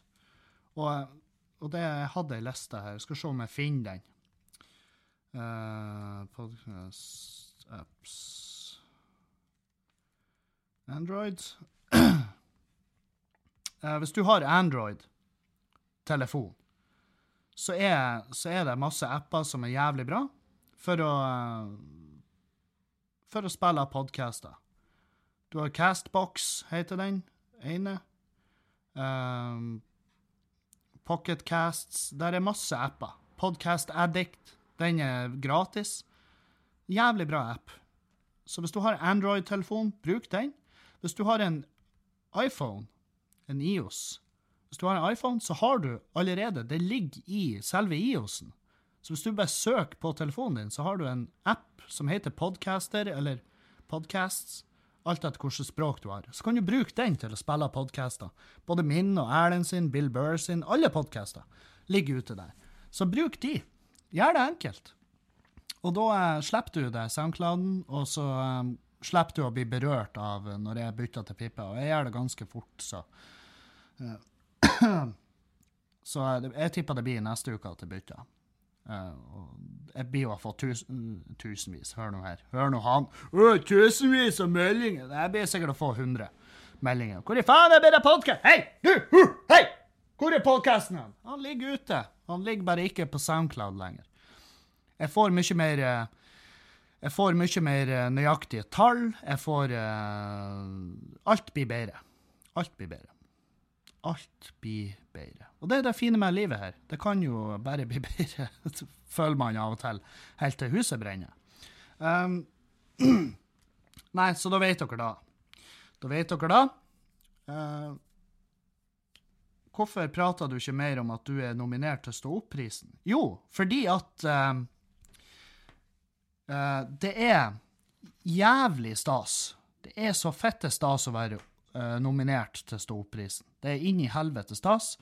Og, og det jeg hadde ei liste her. Jeg skal se om jeg finner den. Uh, podcast apps Android. uh, hvis du har Android-telefon, så, så, er det masse apper som er jævlig bra for å for å spille podcaster. Du har Castbox, heter den ene. Um, Pocketcasts. Der er masse apper. Podcast Addict. Den er gratis. Jævlig bra app. Så hvis du har Android-telefon, bruk den. Hvis du har en iPhone, en IOS Hvis du har en iPhone, så har du allerede Det ligger i selve IOS-en. Så hvis du bare søker på telefonen din, så har du en app som heter Podcaster, eller Podcasts, alt etter hvilket språk du har. Så kan du bruke den til å spille podcaster. Både min og Erlend sin, Bill Burr sin, alle podcaster ligger ute der. Så bruk de. Gjør det enkelt. Og da eh, slipper du det SoundClouden, og så um, slipper du å bli berørt av når jeg bytter til pipe. og jeg gjør det ganske fort, så Så jeg, tipper det blir neste uke at jeg bytter. Jeg blir jo å få tusen, tusenvis. Hør nå her. Hør nå han. Å, tusenvis av meldinger! Jeg blir sikkert å få 100 meldinger. Hvor i faen er det podkast? Hei, du! Uh, hei! Hvor er podkasten? Han ligger ute. Han ligger bare ikke på Soundcloud lenger. Jeg får mye mer uh, jeg får mye mer eh, nøyaktige tall. Jeg får uh, Alt blir bedre. Alt blir bedre. Alt blir bedre. Og det er det fine med livet her. Det kan jo bare bli bedre, føler man av og til, helt til huset brenner. Um, nei, så da vet dere da. Da vet dere da. Uh, hvorfor prater du ikke mer om at du er nominert til Stå opp-prisen? Jo, fordi at uh, Uh, det er jævlig stas. Det er så fette stas å være uh, nominert til Stå opp-prisen. Det er inn i helvete stas.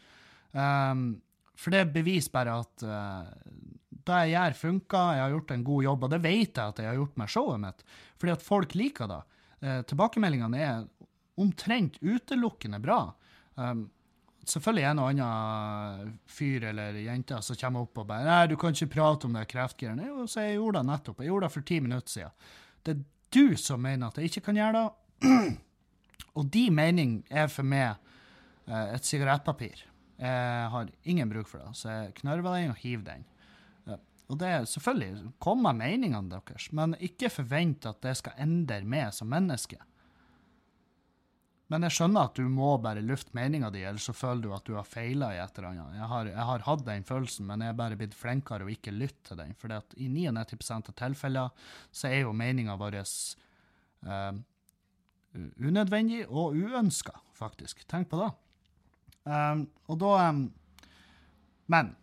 Um, for det beviser bare at det jeg gjør, funka, Jeg har gjort en god jobb, og det vet jeg at jeg har gjort med showet mitt. Fordi at folk liker det. Tilbakemeldingene er omtrent utelukkende bra. Um, selvfølgelig en og annen fyr eller jente som kommer opp og bare 'Nei, du kan ikke prate om det kreftgreiene.' Jo, så jeg gjorde det nettopp. Jeg gjorde det for ti minutter siden. Det er du som mener at jeg ikke kan gjøre det. Og de mening er for meg eh, et sigarettpapir. Jeg har ingen bruk for det, så jeg knørver den og hiver den. Og det er selvfølgelig Kom med meningene deres, men ikke forvent at det skal endre meg som menneske. Men jeg skjønner at du må bare lufte meninga di, ellers så føler du at du har feila i et eller annet. Jeg har, jeg har, hatt den følelsen, men jeg er bare blitt flinkere å ikke lytte til den. For i 99 av tilfeller så er jo meninga vår eh, unødvendig og uønska, faktisk. Tenk på det. Um, og da um, Men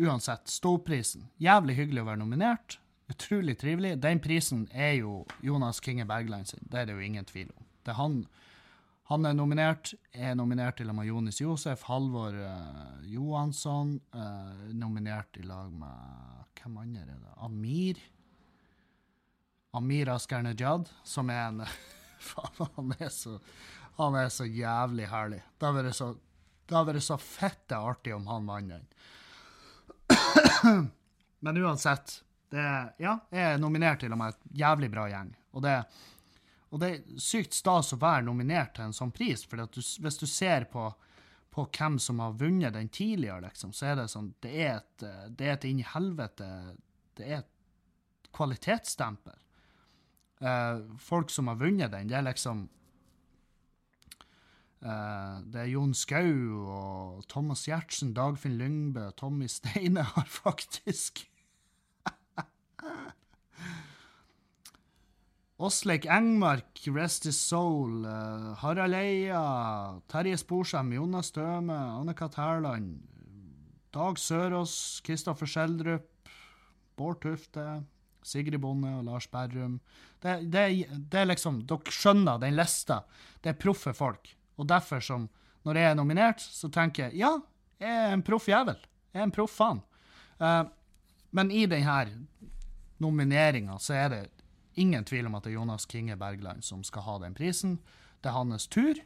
uansett, Ståprisen. Jævlig hyggelig å være nominert. Utrolig trivelig. Den prisen er jo Jonas Kinge Bergland sin, det er det jo ingen tvil om. Det er han han er nominert. Er nominert i lag med Jonis Josef. Halvor uh, Johansson. Uh, nominert i lag med Hvem andre er det? Amir. Amir Asker Nejad, som er en Faen, han er så Han er så jævlig herlig. Det hadde vært så, så fette artig om han vant den. Men uansett, det, ja, jeg er nominert til og med et jævlig bra gjeng. Og det, Og det er sykt stas å være nominert til en sånn pris, for du, hvis du ser på, på, hvem som har vunnet den tidligere, liksom, så er det sånn Det er et, det er et inn i helvete Det er et kvalitetsstempel. Uh, folk som har vunnet den, det er liksom uh, Det er Jon Skau og Thomas Giertsen, Dagfinn Lyngbø, Tommy Steine har faktisk Åsleik Engmark, Rest His Soul, uh, Harald Eia, Terje Sporsem, Jonas Støme, Anne-Kat. Hærland, Dag Sørås, Kristoffer Schjelderup, Bård Tufte, Sigrid Bonde og Lars Berrum. Det, det, det, er liksom Dere skjønner den lista. Det er proffe folk. Og derfor, som når jeg er nominert, så tenker jeg ja, jeg er en proff jævel. Jeg er en proff faen. Uh, men i denne nomineringa så er det ingen tvil om at det er Jonas Kinge Bergland som skal ha den prisen. Det er hans tur,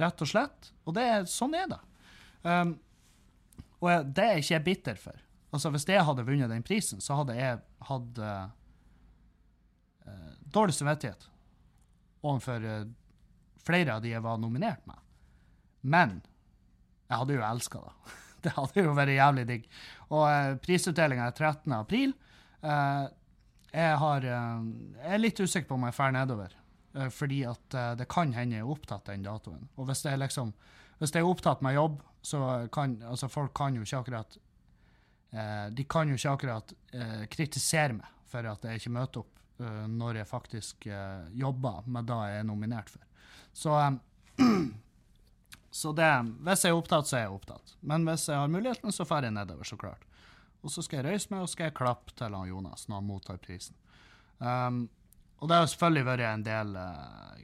rett og slett. Og det er, sånn er det. Um, og det er ikke jeg bitter for. Altså, Hvis jeg hadde vunnet den prisen, så hadde jeg hatt uh, dårlig samvittighet overfor uh, flere av de jeg var nominert med. Men jeg hadde jo elska det. det hadde jo vært jævlig digg. Og uh, prisutdelinga er 13. april. Uh, jeg, har, eh, jeg er litt usikker på om jeg drar nedover. Eh, fordi at eh, det kan hende jeg er opptatt den datoen. Og hvis er liksom hvis jeg er opptatt med jobb, så kan altså folk kan jo ikke akkurat De kan jo ikke akkurat kritisere meg for at jeg ikke møter opp når jeg faktisk jobber med det jeg er nominert for. Så, så det Hvis jeg er opptatt, så er jeg opptatt. Men hvis jeg har muligheten, så drar jeg nedover, så klart. Og så skal jeg røyse meg og skal jeg klappe til han Jonas når han mottar prisen. Um, og det har selvfølgelig vært en del uh,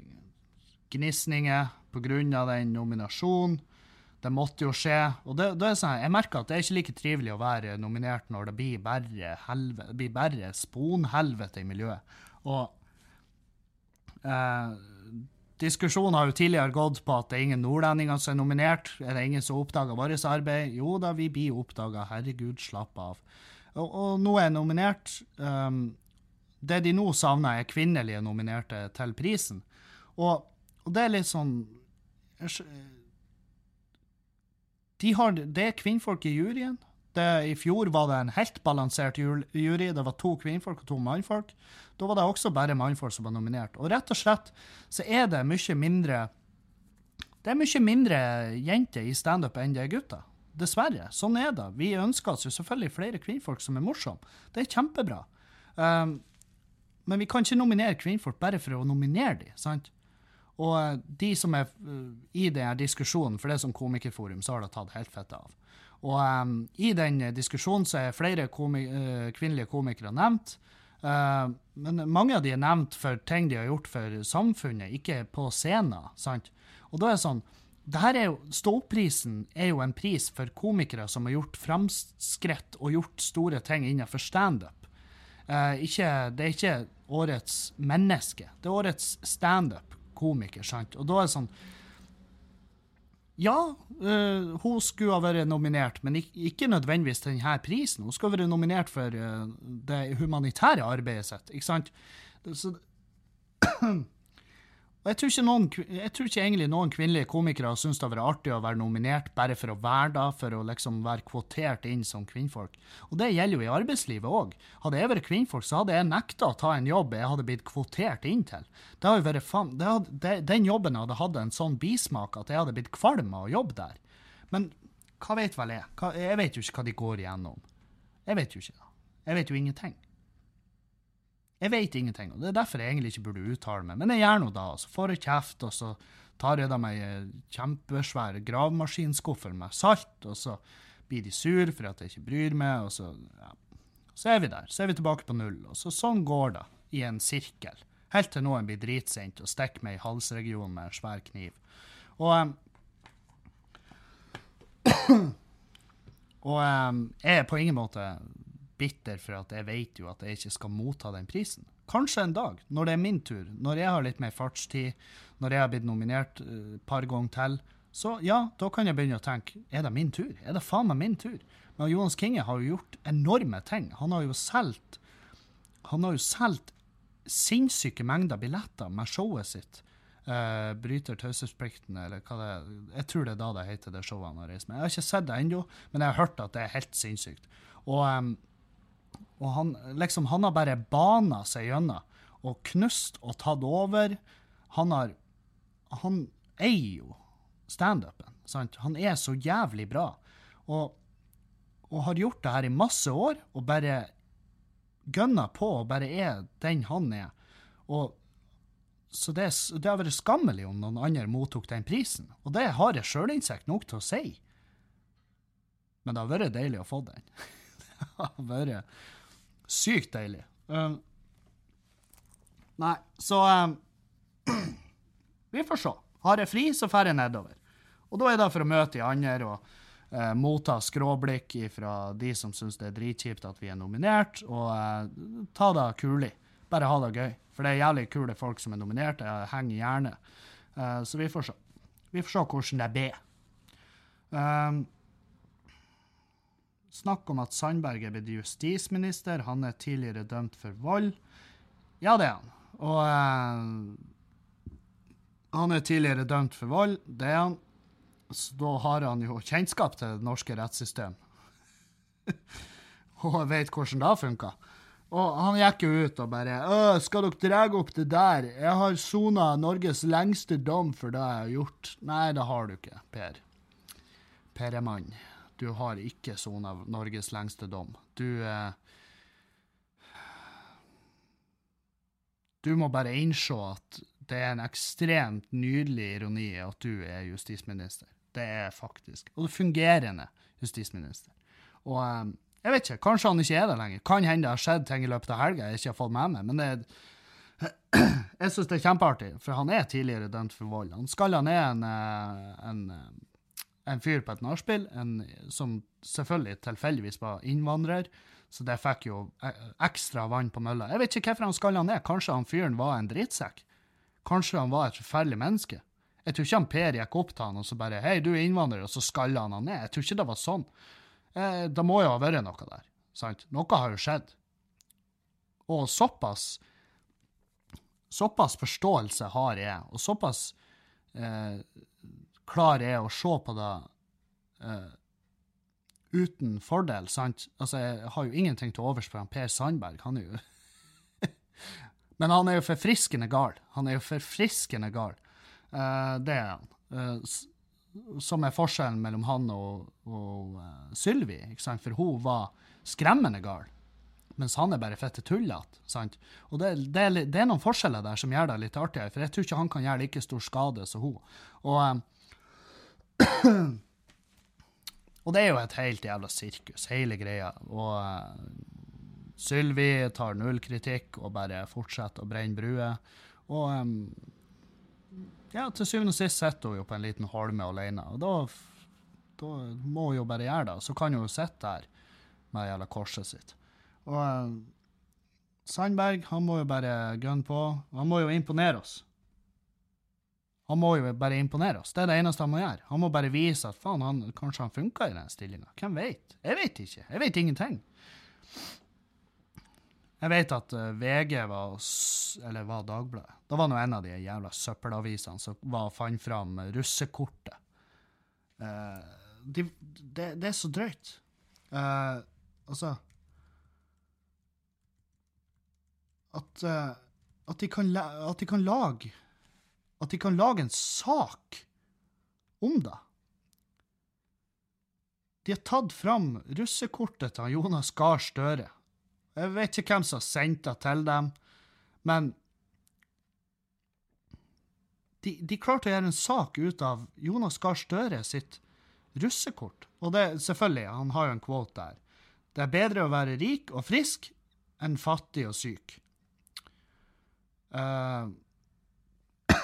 gnisninger pga. den nominasjonen. Det måtte jo skje. Og det, det sånn, jeg merker at det er ikke like trivelig å være nominert når det blir bare, helve, blir bare sponhelvete i miljøet. Og uh, Diskusjonen har jo tidligere gått på at det er ingen nordlendinger som er nominert. Er det ingen som oppdager vårt arbeid? Jo da, vi blir oppdaga. Herregud, slapp av. Og, og nå er jeg nominert. Um, det de nå savner, er kvinnelige nominerte til prisen. Og, og det er litt sånn de har, Det er kvinnfolk i juryen. Det, I fjor var det en helt balansert jury. Det var to kvinnfolk og to mannfolk. Da var det også bare mannfolk som var nominert. Og rett og slett så er det mye mindre Det er mye mindre jenter i standup enn det er gutter. Dessverre. Sånn er det. Vi ønsker oss jo selvfølgelig flere kvinnfolk som er morsomme. Det er kjempebra. Um, men vi kan ikke nominere kvinnfolk bare for å nominere dem. sant? Og uh, de som er uh, i denne diskusjonen, for det er som komikerforum, så har det tatt helt fett av. Og um, I den diskusjonen så er flere komi uh, kvinnelige komikere nevnt. Uh, men mange av de er nevnt for ting de har gjort for samfunnet, ikke på scenen. sant? Og da er det sånn det her er jo, Ståprisen er jo en pris for komikere som har gjort framskritt og gjort store ting innenfor standup. Uh, det er ikke årets menneske, det er årets standup-komiker. sant? Og da er det sånn ja, uh, hun skulle ha vært nominert, men ikke, nødvendigvis til denne prisen. Hun skulle ha vært nominert for uh, det humanitære arbeidet sitt. ikke sant? Så, Og jeg tror, ikke noen, jeg tror ikke egentlig noen kvinnelige komikere syns det har vært artig å være nominert bare for å være da, for å liksom være kvotert inn som kvinnfolk. Og det gjelder jo i arbeidslivet òg. Hadde jeg vært kvinnfolk, så hadde jeg nekta å ta en jobb jeg hadde blitt kvotert inn til. Det hadde vært fan, det hadde, det, den jobben hadde hatt en sånn bismak at jeg hadde blitt kvalm av å jobbe der. Men hva vet vel jeg? Hva, jeg vet jo ikke hva de går igjennom. Jeg vet jo ikke. Jeg vet jo ingenting. Jeg vet ingenting, og det er derfor jeg egentlig ikke burde uttale meg. Men jeg gjør nå da. Så får jeg kjeft, og så tar jeg da meg en kjempesvær gravemaskinskuffer med salt, og så blir de sur for at jeg ikke bryr meg, og så ja. Så er vi der. Så er vi tilbake på null. Og så sånn går det i en sirkel. Helt til noen blir dritsint og stikker meg i halsregionen med en svær kniv. Og um, Og um, jeg er på ingen måte bitter for at jeg vet jo at jeg ikke skal motta den prisen. Kanskje en dag, når det er min tur, når jeg har litt mer fartstid, når jeg har blitt nominert et uh, par ganger til, så ja, da kan jeg begynne å tenke er det min tur? Er det faen meg min tur? Men Johans Kinge har jo gjort enorme ting. Han har jo solgt Han har jo solgt sinnssyke mengder billetter med showet sitt. Uh, bryter taushetsplikten, eller hva det er. Jeg tror det er da det heter det showet han har reist med. Jeg har ikke sett det ennå, men jeg har hørt at det er helt sinnssykt. Og, um, og han, liksom, han har bare bana seg gjennom og knust og tatt over. Han har Han eier jo standupen. Han er så jævlig bra. Og, og har gjort det her i masse år, og bare gønna på og bare er den han er. Og så det, det har vært skammelig om noen andre mottok den prisen. Og det har jeg sjølinnsikt nok til å si. Men det har vært deilig å få den. det har vært sykt deilig. Um, nei, så um, Vi får se. Har jeg fri, så drar jeg nedover. Og da er det for å møte de andre og uh, motta skråblikk fra de som syns det er dritkjipt at vi er nominert, og uh, ta det kulig. Bare ha det gøy. For det er jævlig kule folk som er nominert. Jeg henger gjerne. Uh, så vi får se. Vi får se hvordan det blir. Um, snakk om at Sandberg er blitt justisminister. Han er tidligere dømt for vold. Ja, det er han. Og uh, han er tidligere dømt for vold. Det er han. Så da har han jo kjennskap til det norske rettssystem. og vet hvordan det funker. Og han gikk jo ut og bare 'Skal dere dra opp det der? Jeg har sona Norges lengste dom for det jeg har gjort.' Nei, det har du ikke, Per. Per er mann. Du har ikke sona Norges lengste dom. Du eh, Du må bare innse at det er en ekstremt nydelig ironi at du er justisminister. Det er faktisk. Og fungerende justisminister. Og eh, jeg vet ikke, kanskje han ikke er det lenger. Kan hende det har skjedd ting i løpet av helga jeg ikke har fått med meg. Men det, er jeg syns det er kjempeartig, for han er tidligere dømt for vold. Han skalla ned en, eh, en, eh, en, fyr på et nachspiel som selvfølgelig tilfeldigvis var innvandrer. Så det fikk jo eh, ekstra vann på mølla. Jeg vet ikke hvorfor han skalla ned. Kanskje han fyren var en drittsekk? Kanskje han var et forferdelig menneske? Jeg tror ikke han Per gikk opp til han og så bare 'Hei, du er innvandrer', og så skalla han han ned. Jeg tror ikke det var sånn. Eh, det må jo ha vært noe der. Sant? Noe har jo skjedd. Og såpass Såpass forståelse har jeg, og såpass eh, klar jeg å se på det uh, uten fordel, sant? Altså, jeg har jo ingenting til overs for han Per Sandberg. Han er jo Men han er jo forfriskende gal. Han er jo forfriskende gal. Uh, det er han. Uh, som er forskjellen mellom han og, og uh, Sylvi. For hun var skremmende gal, mens han er bare fette tullete. Og det, det, det, er noen forskjeller der som gjør det litt artigere, for jeg tror ikke han kan gjøre like stor skade som hun. Og, og det er jo et helt jævla sirkus, hele greia. Og uh, Sylvi tar null kritikk og bare fortsetter å brenne bruer. Og um, ja, til syvende og sist sitter hun jo på en liten holme alene. Og da, da må hun jo bare gjøre det. Så kan hun jo sitte der med jævla korset sitt. Og uh, Sandberg, han må jo bare gunne på. Han må jo imponere oss. Han må jo bare imponere oss. Det er det eneste han må gjøre. Han må bare vise at faen, han, kanskje han funka i den stillinga. Hvem vet? Jeg vet ikke. Jeg vet ingenting. Jeg vet at uh, eh, VG var, eller var Dagbladet. Da var nå en av de jævla søppelavisene som var, fant fram russekortet. Uh, de, det, det, er så drøyt. Uh, altså at, at, de kan, at de kan lage At de kan lage en sak om det. De har tatt fram russekortet til Jonas Gahr Støre. Jeg vet ikke hvem som har sendt det til dem, men de, de, klarte å gjøre en sak ut av Jonas Gahr Støre sitt russekort. Og det, selvfølgelig, han har jo en quote der. Det er bedre å være rik og frisk enn fattig og syk. Uh,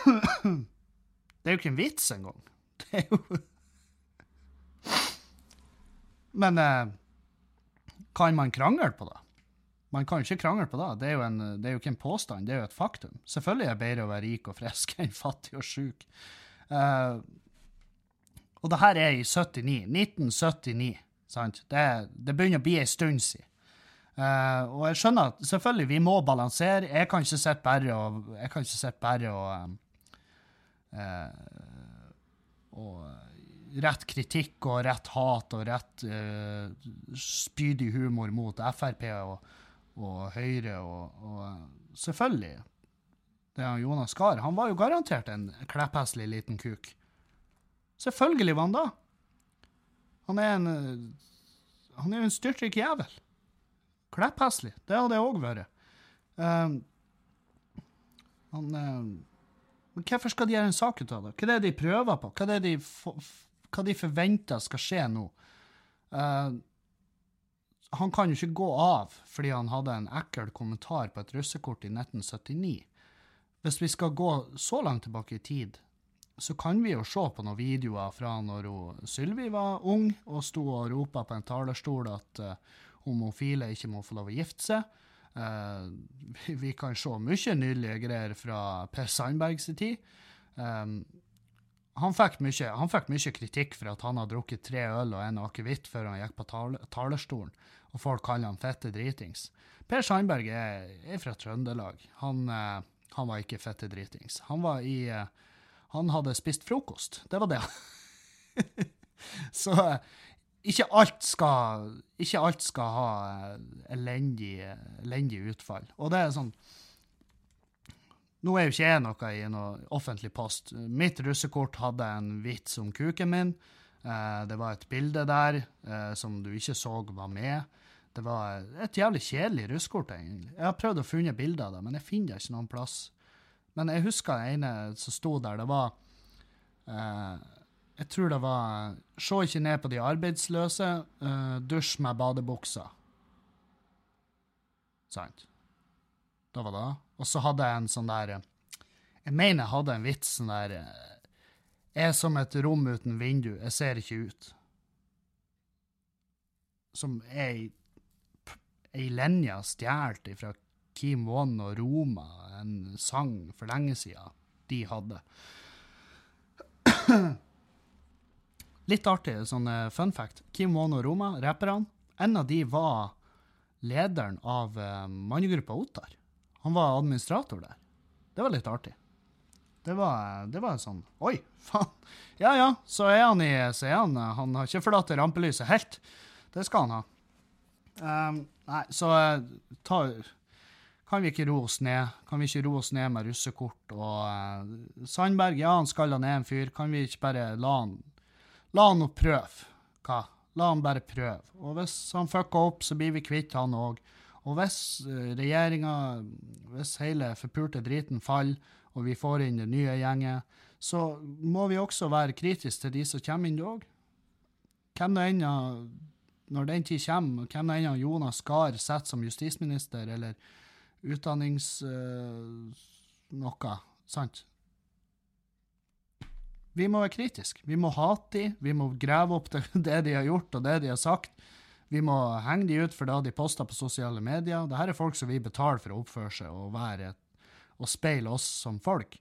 det er jo ikke en vits engang. Det er jo Men uh, kan man krangle på det? Man kan ikke krangle på det. Det er, en, det er jo ikke en påstand, det er jo et faktum. Selvfølgelig er det bedre å være rik og frisk enn fattig og sjuk. Uh, og det her er i 79. 1979. Sant? Det, det begynner å bli ei stund siden. Uh, og jeg skjønner at selvfølgelig, vi må balansere. Jeg kan ikke sitte bare og Jeg kan ikke bare og uh, Og rett kritikk og rett hat og rett uh, spydig humor mot Frp og, og Høyre og, og selvfølgelig. Det er Jonas Gahr. Han var jo garantert en kleppheslig liten kuk. Selvfølgelig var han da. Han er en Han er jo en styrtrik jævel. Kleppheslig. Det hadde jeg òg vært. Um, han uh, Men hvorfor skal de gjøre en sak ut av det? Hva er det de prøver på? Hva er det de, hva de forventer skal skje nå? Uh, han kan jo ikke gå av fordi han hadde en ekkel kommentar på et russekort i 1979. Hvis vi skal gå så langt tilbake i tid, så kan vi jo se på noen videoer fra når Sylvi var ung og sto og ropa på en talerstol at uh, homofile ikke må få lov å gifte seg. Uh, vi kan se mye nydelige greier fra Per Sandbergs tid. Han, fikk mye, han fikk mye kritikk for at han hadde drukket tre øl og en akevitt før han gikk på talerstolen, og folk kaller han fette dritings. Per Sandberg er, er fra Trøndelag. Han, uh, han, var ikke fette dritings. Han var i uh, Han hadde spist frokost. Det var det. Så ikke alt skal, ikke alt skal ha eh, elendig, elendig, utfall. Og det er sånn Nå er jo ikke jeg noe i noe offentlig post. Mitt russekort hadde en vits om kuken min. Eh, det var et bilde der eh, som du ikke så var med. Det var et jævlig kjedelig russekort, egentlig. Jeg har prøvd å finne bilder av det, men jeg finner det ikke noen plass. Men jeg husker den ene som sto der. Det var jeg tror det var Se ikke ned på de arbeidsløse, uh, dusj med badebuksa. Sant. Det var det. Og så hadde jeg en sånn der Jeg mener jeg hadde en vits sånn der Jeg er som et rom uten vindu, jeg ser ikke ut. Som ei ei linje stjålet fra Kim Won og Roma, en sang for lenge siden de hadde. Litt artig sånn eh, fun fact. Kim Wono Roma, rapperne, en av de var lederen av uh, mannegruppa Ottar. Han var administrator der. Det var litt artig. Det var, det var sånn Oi, faen. Ja ja, så er han i så han, har ikke forlatt rampelyset helt. Det skal han ha. Um, nei, så ta, kan vi ikke roe oss ned? Kan vi ikke roe oss ned med russekort og uh, Sandberg, ja, han skalla ned en fyr. Kan vi ikke bare la han La han nå prøve. Hva? La han bare prøve. Og hvis han fucker opp, så blir vi kvitt han òg. Og hvis uh, regjeringa, hvis hele forpulte driten faller, og vi får inn det nye gjenget, så må vi også være kritiske til de som kommer inn òg. Hvem det ennå Når den tid kommer, hvem det ennå Jonas Gahr setter som justisminister, eller utdannings... Uh, noe, sant? Vi må være kritiske. Vi må hate dem, vi må grave opp det, de har gjort og det de har sagt. Vi må henge dem ut for det de poster på sosiale medier. Dette er folk som vi betaler for å oppføre seg og, være, og speile oss som folk.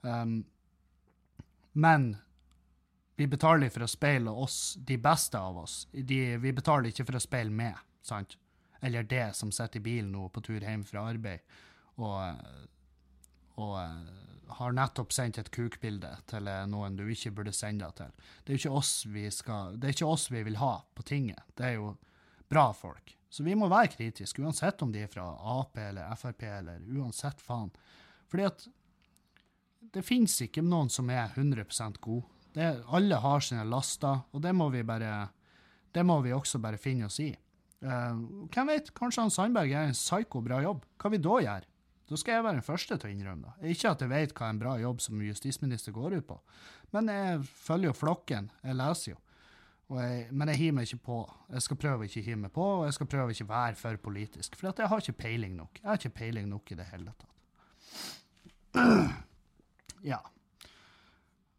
Um, men vi betaler for å speile oss, de beste av oss. De, vi betaler ikke for å speile med, sant? Eller det som sitter i bilen nå på tur hjem fra arbeid og, og har nettopp sendt et kukbilde til noen du ikke burde sende det til. Det er vi skal, det er ikke oss vi vil ha på tinget. Det er jo bra folk. Så vi må være kritiske, uansett om de er fra Ap eller Frp eller uansett faen. Fordi at det fins ikke noen som er 100% god. Det, alle har sine laster, og det må vi bare det må vi også bare finne oss i. Uh, hvem vet, kanskje han Sandberg er en psyko bra jobb. Hva vi da gjøre? Da skal jeg være den første til å innrømme det. Ikke at jeg vet hva en bra jobb som justisminister går ut på, men jeg følger jo flokken. Jeg leser jo. Jeg, men jeg hiver meg ikke på. Jeg skal prøve ikke å hive meg på, og jeg skal prøve ikke å være for politisk. For jeg har ikke peiling nok. Jeg har ikke peiling nok i det hele tatt. Ja.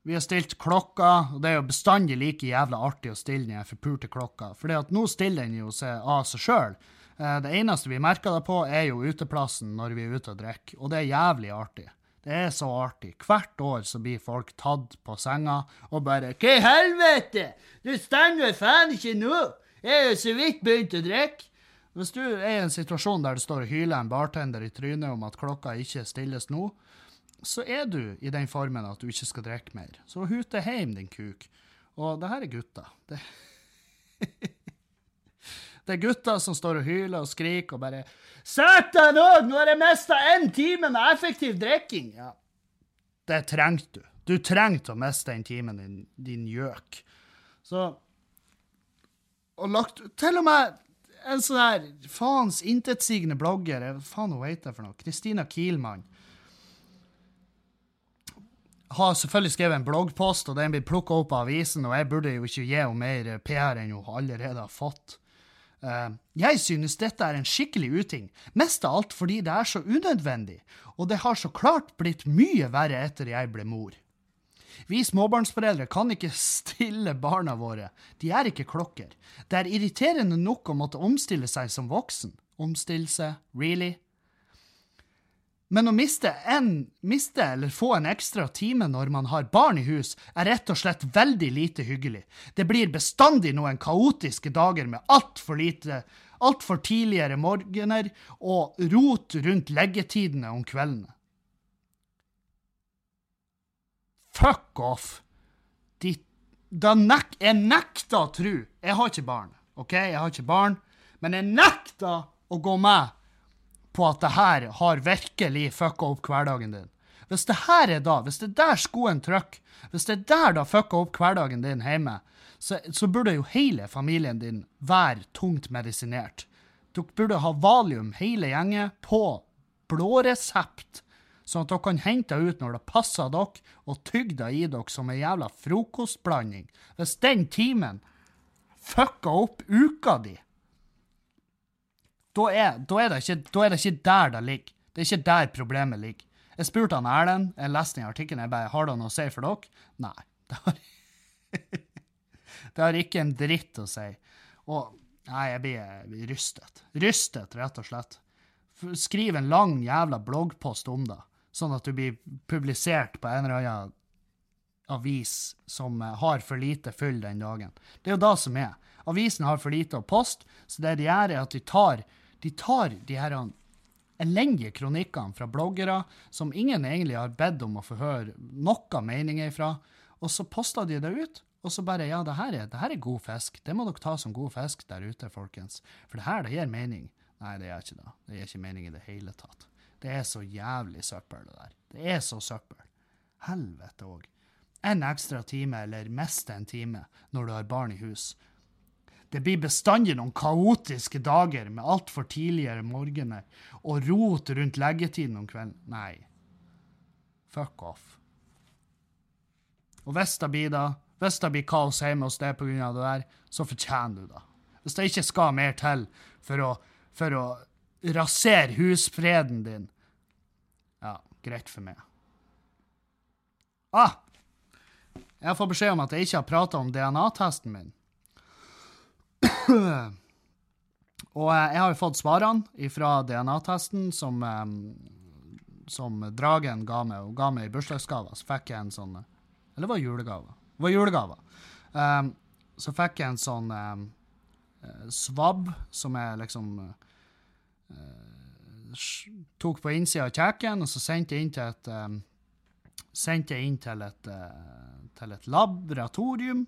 Vi har stilt klokka, og det er jo bestandig like jævla artig å stille den forpulte klokka. For nå stiller den jo seg av seg sjøl. Eh, det eneste vi merker det på, er jo uteplassen når vi er ute og drikker, og det er jævlig artig. Det er så artig. Hvert år så blir folk tatt på senga og bare Hva i helvete? Du stenger faen ikke nå! Jeg er jo så vidt begynt å drikke. Hvis du er i en situasjon der det står og hyler en bartender i trynet om at klokka ikke stilles nå, så er du i den formen at du ikke skal drikke mer. Så hute hjem, din kuk. Og det her er gutter. Det, det er gutter som står og hyler og skriker og bare 'Satan ned! Nå har jeg mista én time med effektiv drikking! Ja, det trengte du. Du trengte å miste den timen, din, din gjøk. Så Og lagt Til og med en sånn her faens intetsigende blogger, faen hun heter for noe, Kristina Kielmann, har selvfølgelig skrevet en bloggpost, og den blir plukka opp av avisen, og jeg burde jo ikke gi henne mer PR enn hun allerede har fått. Uh, jeg synes dette er en skikkelig uting, mest av alt fordi det er så unødvendig, og det har så klart blitt mye verre etter jeg ble mor. Vi småbarnsforeldre kan ikke stille barna våre, de er ikke klokker. Det er irriterende nok å måtte omstille seg som voksen. Omstille seg, really? Men å miste, en, miste eller få en ekstra time når man har barn i hus, er rett og slett veldig lite hyggelig. Det blir bestandig noen kaotiske dager med altfor lite altfor tidligere morgener og rot rundt leggetidene om kveldene. Fuck off! De, da nek, jeg nekter å tro Jeg har ikke barn, OK? Jeg har ikke barn, men jeg nekter å gå med på at det her har virkelig fucka opp hverdagen din. Hvis det her er da, hvis det er der skoen trykker, hvis det er der det fucka opp hverdagen din hjemme, så, så, burde jo hele familien din være tungt medisinert. Dere burde ha valium hele gjengen på blå resept, sånn at dere kan hente det ut når det passer dere, og tygge det i dere som en jævla frokostblanding. Hvis den timen fucka opp uka di, da er, da, er ikke, da er, det ikke, der det ligger. Det er ikke der problemet ligger. Jeg spurte han Erlend, jeg leste den artikkelen, jeg bare Har det noe å si for dere? Nei. Det har, det har ikke en dritt å si. Og Nei, jeg blir rystet. Rystet, rett og slett. Skriv en lang jævla bloggpost om det, sånn at du blir publisert på en eller annen avis som eh, har for lite fyll den dagen. Det er jo det som er. Avisen har for lite å poste, så det de gjør, er at de tar de tar de her elendige kronikkene fra bloggere som ingen egentlig har bedt om å få høre noen meninger fra, og så poster de det ut. Og så bare Ja, det her, er, det her er god fisk. Det må dere ta som god fisk der ute, folkens. For det her, det gir mening. Nei, det gjør ikke det. Det gir ikke mening i det hele tatt. Det er så jævlig søppel, det der. Det er så søppel. Helvete òg. En ekstra time, eller mest en time, når du har barn i hus. Det blir bestandig noen kaotiske dager med altfor tidligere morgener og rot rundt leggetiden om kvelden. Nei. Fuck off. Og hvis det blir da, hvis det blir kaos hjemme hos deg pga. det der, så fortjener du det. Hvis det ikke skal mer til for å, for å rasere husfreden din, ja, greit for meg. Ah! Jeg fått beskjed om at jeg ikke har prata om DNA-testen min. Og eh, jeg har jo fått svarene fra DNA-testen som, um, som Dragen ga meg. Hun ga meg i bursdagsgave. Så fikk jeg en sånn Eller var det julegave? Det var julegave. Um, så fikk jeg en sånn um, svabb som jeg liksom uh, tok på innsida av kjeken, og så sendte jeg inn til et um, sendte jeg inn til et, uh, til et laboratorium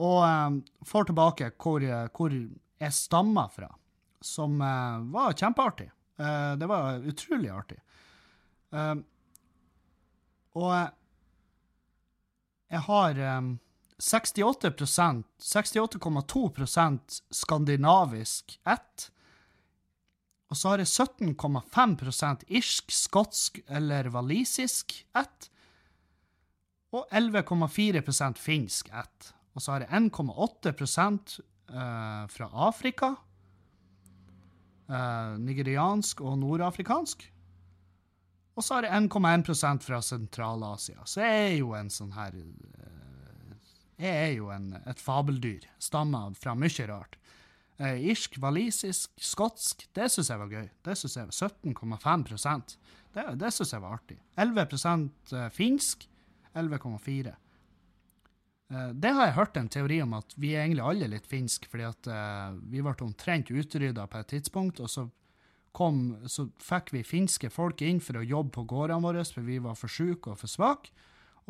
og um, får tilbake hvor, hvor jeg stammer fra, som uh, var kjempeartig. Uh, det var utrolig artig. Uh, og jeg har um, 68% 68,2% skandinavisk ett. Og så har jeg 17,5% irsk, skotsk eller walisisk ett. Og 11,4% finsk ett. Og så har jeg 1,8 uh, fra Afrika. Uh, nigeriansk og nordafrikansk. Og så har jeg 1,1 fra Sentral-Asia. Så jeg er jo en sånn her uh, Jeg er jo en, et fabeldyr. Stammer fra mye rart. Irsk, walisisk, skotsk. Det syns jeg var gøy. Det syns jeg var 17,5 Det, det syns jeg var artig. 11% finsk. 11,4 Eh, det har jeg hørt en teori om, at vi er egentlig alle litt finske, fordi at uh, vi ble omtrent utrydda på et tidspunkt, og så, kom, så fikk vi finske folk inn for å jobbe på gårdene våre, for vi var for syke og for svake.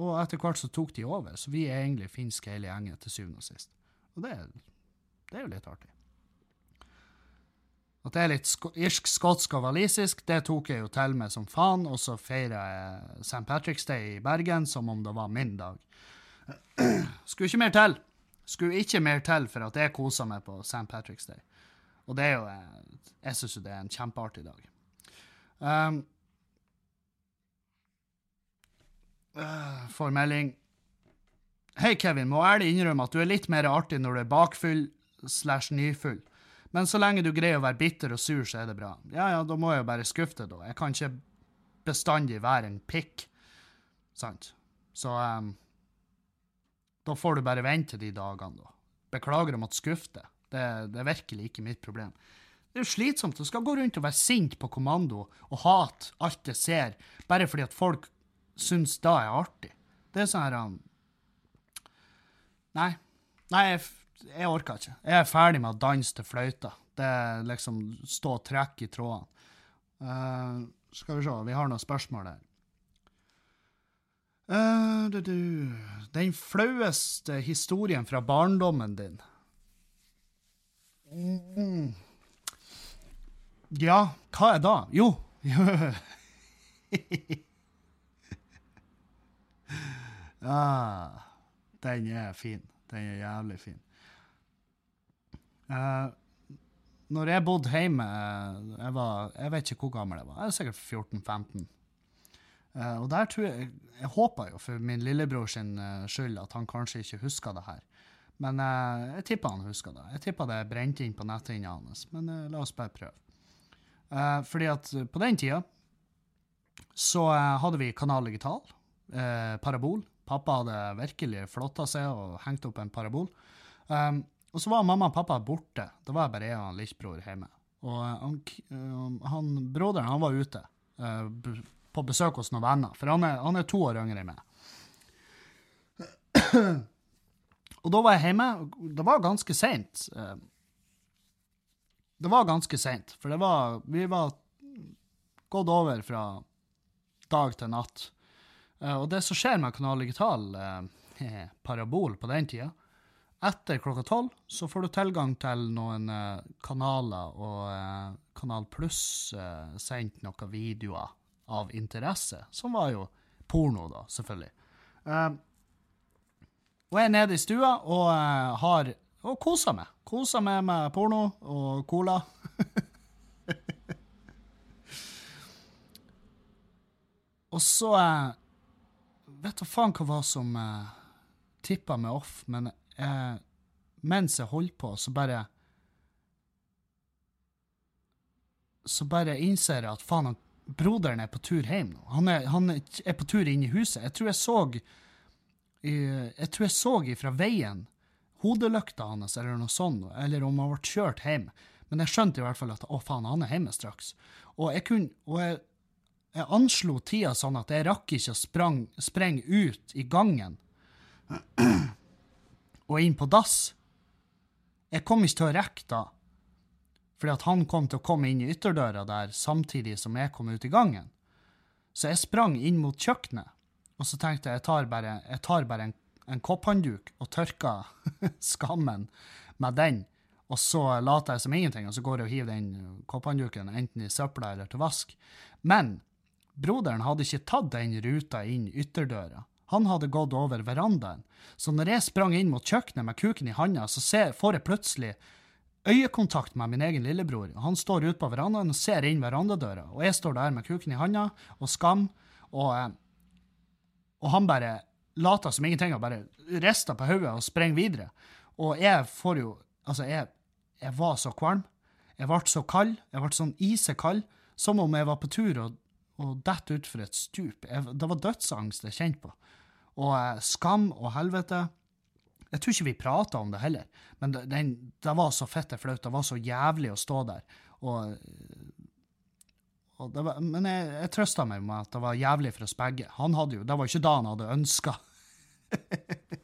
Og etter hvert så tok de over, så vi er egentlig finske hele gjengen til syvende og sist. Og det, det er jo litt artig. At det er litt irsk, skotsk og walisisk, det tok jeg jo til meg som faen, og så feira jeg St. Patrick's Day i Bergen som om det var min dag. Skulle ikke mer til. Skulle ikke mer til for at jeg kosa meg på St. Patrick's Day. Og det er jo Jeg syns jo det er en kjempeartig dag. Um, uh, får melding. Hei, Kevin. Må ærlig innrømme at du er litt mer artig når du er bakfull slash nyfull. Men så lenge du greier å være bitter og sur, så er det bra. Ja, ja, da må jeg jo bare skuffe deg, da. Jeg kan ikke bestandig være en pikk. Sant? Så um, da får du bare vente de dagene, da. Beklager å måtte skuffe deg. Det, det, er virkelig ikke mitt problem. Det er jo slitsomt. Du skal gå rundt og være sint på kommando og hate alt det ser, bare fordi at folk syns da er artig. Det er sånn her um... Nei. Nei, jeg, jeg, orker ikke. Jeg er ferdig med å danse til fløyta. Det er liksom stå og trekke i trådene. Uh, skal vi se, vi har noen spørsmål der. Uh, du, du. Den flaueste historien fra barndommen din? Mm. Ja, hva er da? Jo ah, Den er fin. Den er jævlig fin. Uh, når jeg bodde hjemme jeg, var, jeg vet ikke hvor gammel jeg var. Jeg var sikkert 14-15. Uh, og der tror jeg Jeg håper jo for min lillebror sin uh, skyld at han kanskje ikke husker det her. Men uh, jeg tipper han husker det. Jeg tipper det brente inn på netthinna hans. Men la oss bare prøve. fordi at på den tida så hadde vi Kanal Digital, parabol. Pappa hadde virkelig flotta seg og hengt opp en parabol. Um, og så var mamma og pappa borte. Da var jeg bare jeg og lillebror hjemme. Og han, han, broderen han var ute på besøk hos noen venner, for han er, han er to år yngre enn meg. Og da var jeg hjemme. Det var ganske seint. Eh, det var ganske seint, for det var Vi var gått over fra dag til natt. Eh, og det som skjer med Kanal Digital, eh, parabol på den tida Etter klokka tolv så får du tilgang til noen kanaler, og Kanal Pluss sendte noen videoer av interesse, som var jo porno, da, selvfølgelig. Uh, og jeg er nede i stua og uh, har og koser meg. Koser meg med porno og cola. og så uh, Vet du faen hva var som uh, tippa meg off, men uh, mens jeg holdt på, så bare Så bare innser jeg at faen, broderen er på tur hjem nå. Han er, han er på tur inn i huset. Jeg tror jeg så Jeg tror jeg så ifra veien hodelykta hans, eller noe sånt, eller om han ble kjørt hjem. Men jeg skjønte i hvert fall at å faen, han er hjemme straks. Og jeg kunne, og jeg, jeg anslo tida sånn at jeg rakk ikke å sprang, sprenge ut i gangen og inn på dass. Jeg kom ikke til å rekke da fordi at han kom til å komme inn i ytterdøra der samtidig som jeg kom ut i gangen. Så jeg sprang inn mot kjøkkenet, og så tenkte jeg jeg tar bare, jeg tar bare en, en kopphåndduk og tørker skammen med den, og så later jeg som ingenting, og så går jeg og hiver den kopphåndduken enten i søpla eller til vask. Men broderen hadde ikke tatt den ruta inn ytterdøra. Han hadde gått over verandaen. Så når jeg sprang inn mot kjøkkenet med kuken i handa, så får jeg plutselig øyekontakt med min egen lillebror. Han står ute på verandaen og ser inn verandadøra, og jeg står der med kuken i handa og skam, og, eh, og han bare later som ingenting og bare rister på hodet og springer videre. Og jeg får jo Altså, jeg, jeg var så kvalm. Jeg ble så kald. Jeg ble sånn isekald, som om jeg var på tur og, og dette utfor et stup. Jeg, det var dødsangst jeg kjente på. Og eh, skam og helvete. Jeg tror ikke vi prata om det heller, men det, det, det var så fette flaut. Det var så jævlig å stå der. Og, og var, men jeg, jeg trøsta meg med at det var jævlig for oss begge. Han hadde jo, Det var ikke da han hadde ønska.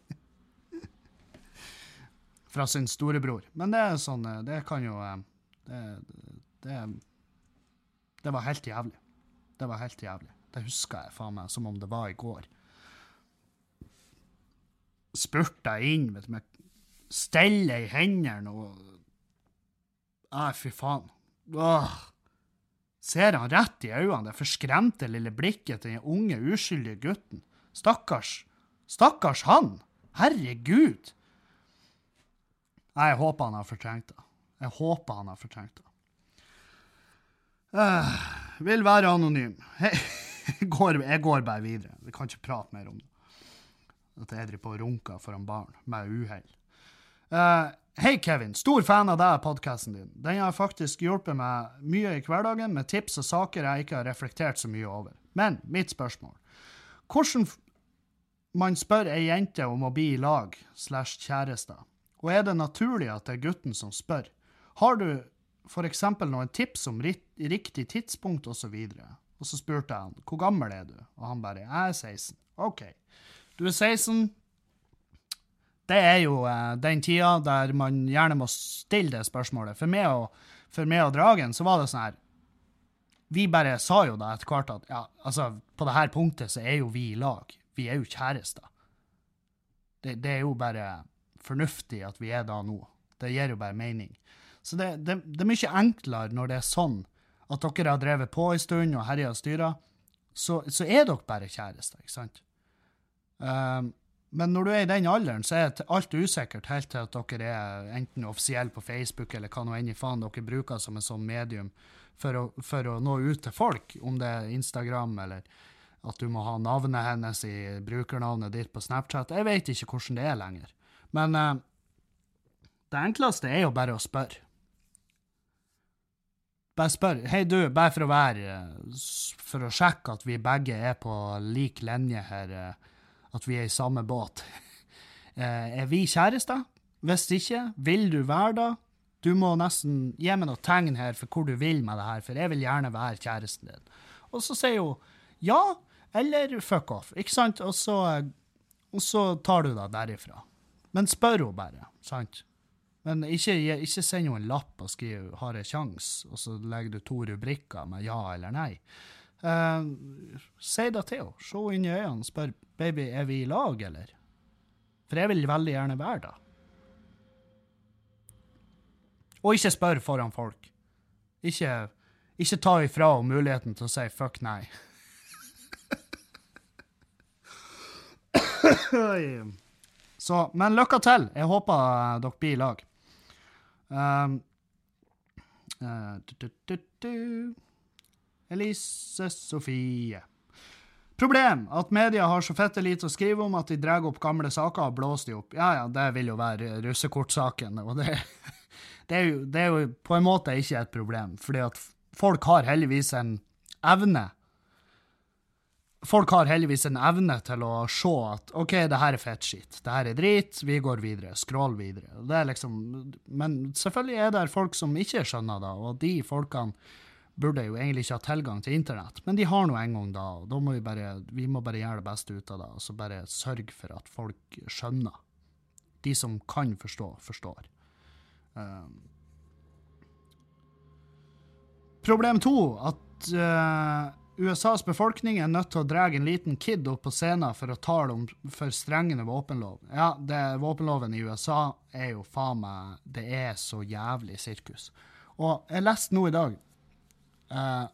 fra sin storebror. Men det er sånn eh, Det kan jo eh, Det, det, det var helt jævlig. Det var helt jævlig. Det husker jeg faen meg som om det var i går. Spurta inn vet du, med stelle i hendene og Nei, fy faen. Åh. Ser han rett i øynene, det forskremte lille blikket til den unge, uskyldige gutten. Stakkars. Stakkars han! Herregud! Jeg håper han har fortrengt det. Jeg håper han har fortrengt det. Uh, vil være anonym. Jeg går, jeg går bare videre. Vi kan ikke prate mer om det. At jeg driver på og runker foran barn med uhell. Uh, Hei, Kevin. Stor fan av deg og podkasten din. Den har faktisk hjulpet meg mye i hverdagen med tips og saker jeg ikke har reflektert så mye over. Men mitt spørsmål Hvordan man spør ei jente om å bli i lag slash kjærester, og er det naturlig at det er gutten som spør? Har du f.eks. noen tips om riktig tidspunkt, osv.? Og, og så spurte jeg han hvor gammel er du, og han bare jeg er 16. OK. Du er 16, det er jo eh, den tida der man gjerne må stille det spørsmålet. For meg og, for meg og Dragen så var det sånn her Vi bare sa jo da etter hvert at ja, altså, på det her punktet så er jo vi i lag. Vi er jo kjærester. Det, det er jo bare fornuftig at vi er da nå. Det gir jo bare mening. Så det, det, det, er mye enklere når det er sånn at dere har drevet på en stund og herja og styra, så, så, er dere bare kjærester, ikke sant? Um, men når du er i den alderen, så er alt usikkert helt til at dere er enten offisielle på Facebook eller hva nå enn i faen dere bruker som en sånn medium for å, for å, nå ut til folk, om det er Instagram eller at du må ha navnet hennes i brukernavnet ditt på Snapchat. Jeg vet ikke hvordan det er lenger. Men uh, det enkleste er jo bare å spørre. Bare spør. Hei, du, bare for å være For å sjekke at vi begge er på lik linje her. Uh, at vi er i samme båt. Eh, er vi kjærester? Hvis ikke, vil du være det? Du må nesten gi meg noe tegn her for hvor du vil med det her, for jeg vil gjerne være kjæresten din. Og så sier hun ja eller fuck off, ikke sant? Og så, og så tar du det derifra. Men spør hun bare, sant? Men ikke, ikke send henne en lapp og skriv 'har jeg kjangs', og så legger du to rubrikker med ja eller nei. Uh, si det til henne. Se inn i øynene og spør baby, er vi i lag, eller? For jeg vil veldig gjerne være det. Og ikke spør foran folk. Ikke, ikke ta ifra henne muligheten til å si fuck nei. Så, men lykke til. Jeg håper dere blir i lag. Um, uh, du, du, du, Elise Sofie. Problem at media har så fette lite å skrive om at de drar opp gamle saker og blåser de opp. Ja ja, det vil jo være russekortsaken, og det, det, er jo, det, er jo, på en måte ikke et problem, fordi at folk har heldigvis en evne Folk har heldigvis en evne til å se at OK, det her er fett skitt, det her er drit, vi går videre, scroll videre. Det er liksom, men selvfølgelig er det folk som ikke skjønner det, og de folkene burde jo egentlig ikke ha tilgang til internett, men de har nå en gang da, og da må vi bare, vi må bare gjøre det beste ut av det, og så bare sørge for at folk skjønner. De som kan forstå, forstår. Um, problem to, at uh, USAs befolkning er nødt til å dra en liten kid opp på scenen for å tale om for strengende våpenlov. Ja, det, våpenloven i USA er jo faen meg Det er så jævlig sirkus. Og jeg leste nå i dag Uh,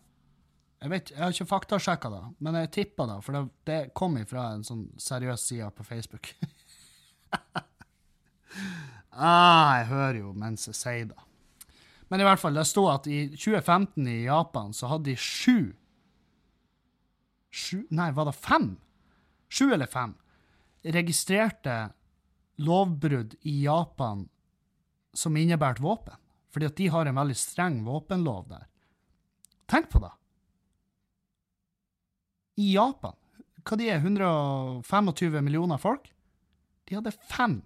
jeg vet, jeg har ikke faktasjekka det, men jeg tippa det, for det, det kom ifra en sånn seriøs side på Facebook. ah, jeg hører jo mens jeg sier det. Men i hvert fall, det sto at i 2015 i Japan så hadde de sju Sju Nei, var det fem? Sju eller fem registrerte lovbrudd i Japan som innebært våpen. Fordi at de har en veldig streng våpenlov der. Tenk på det. I Japan, hva de er, 125 millioner folk? De hadde fem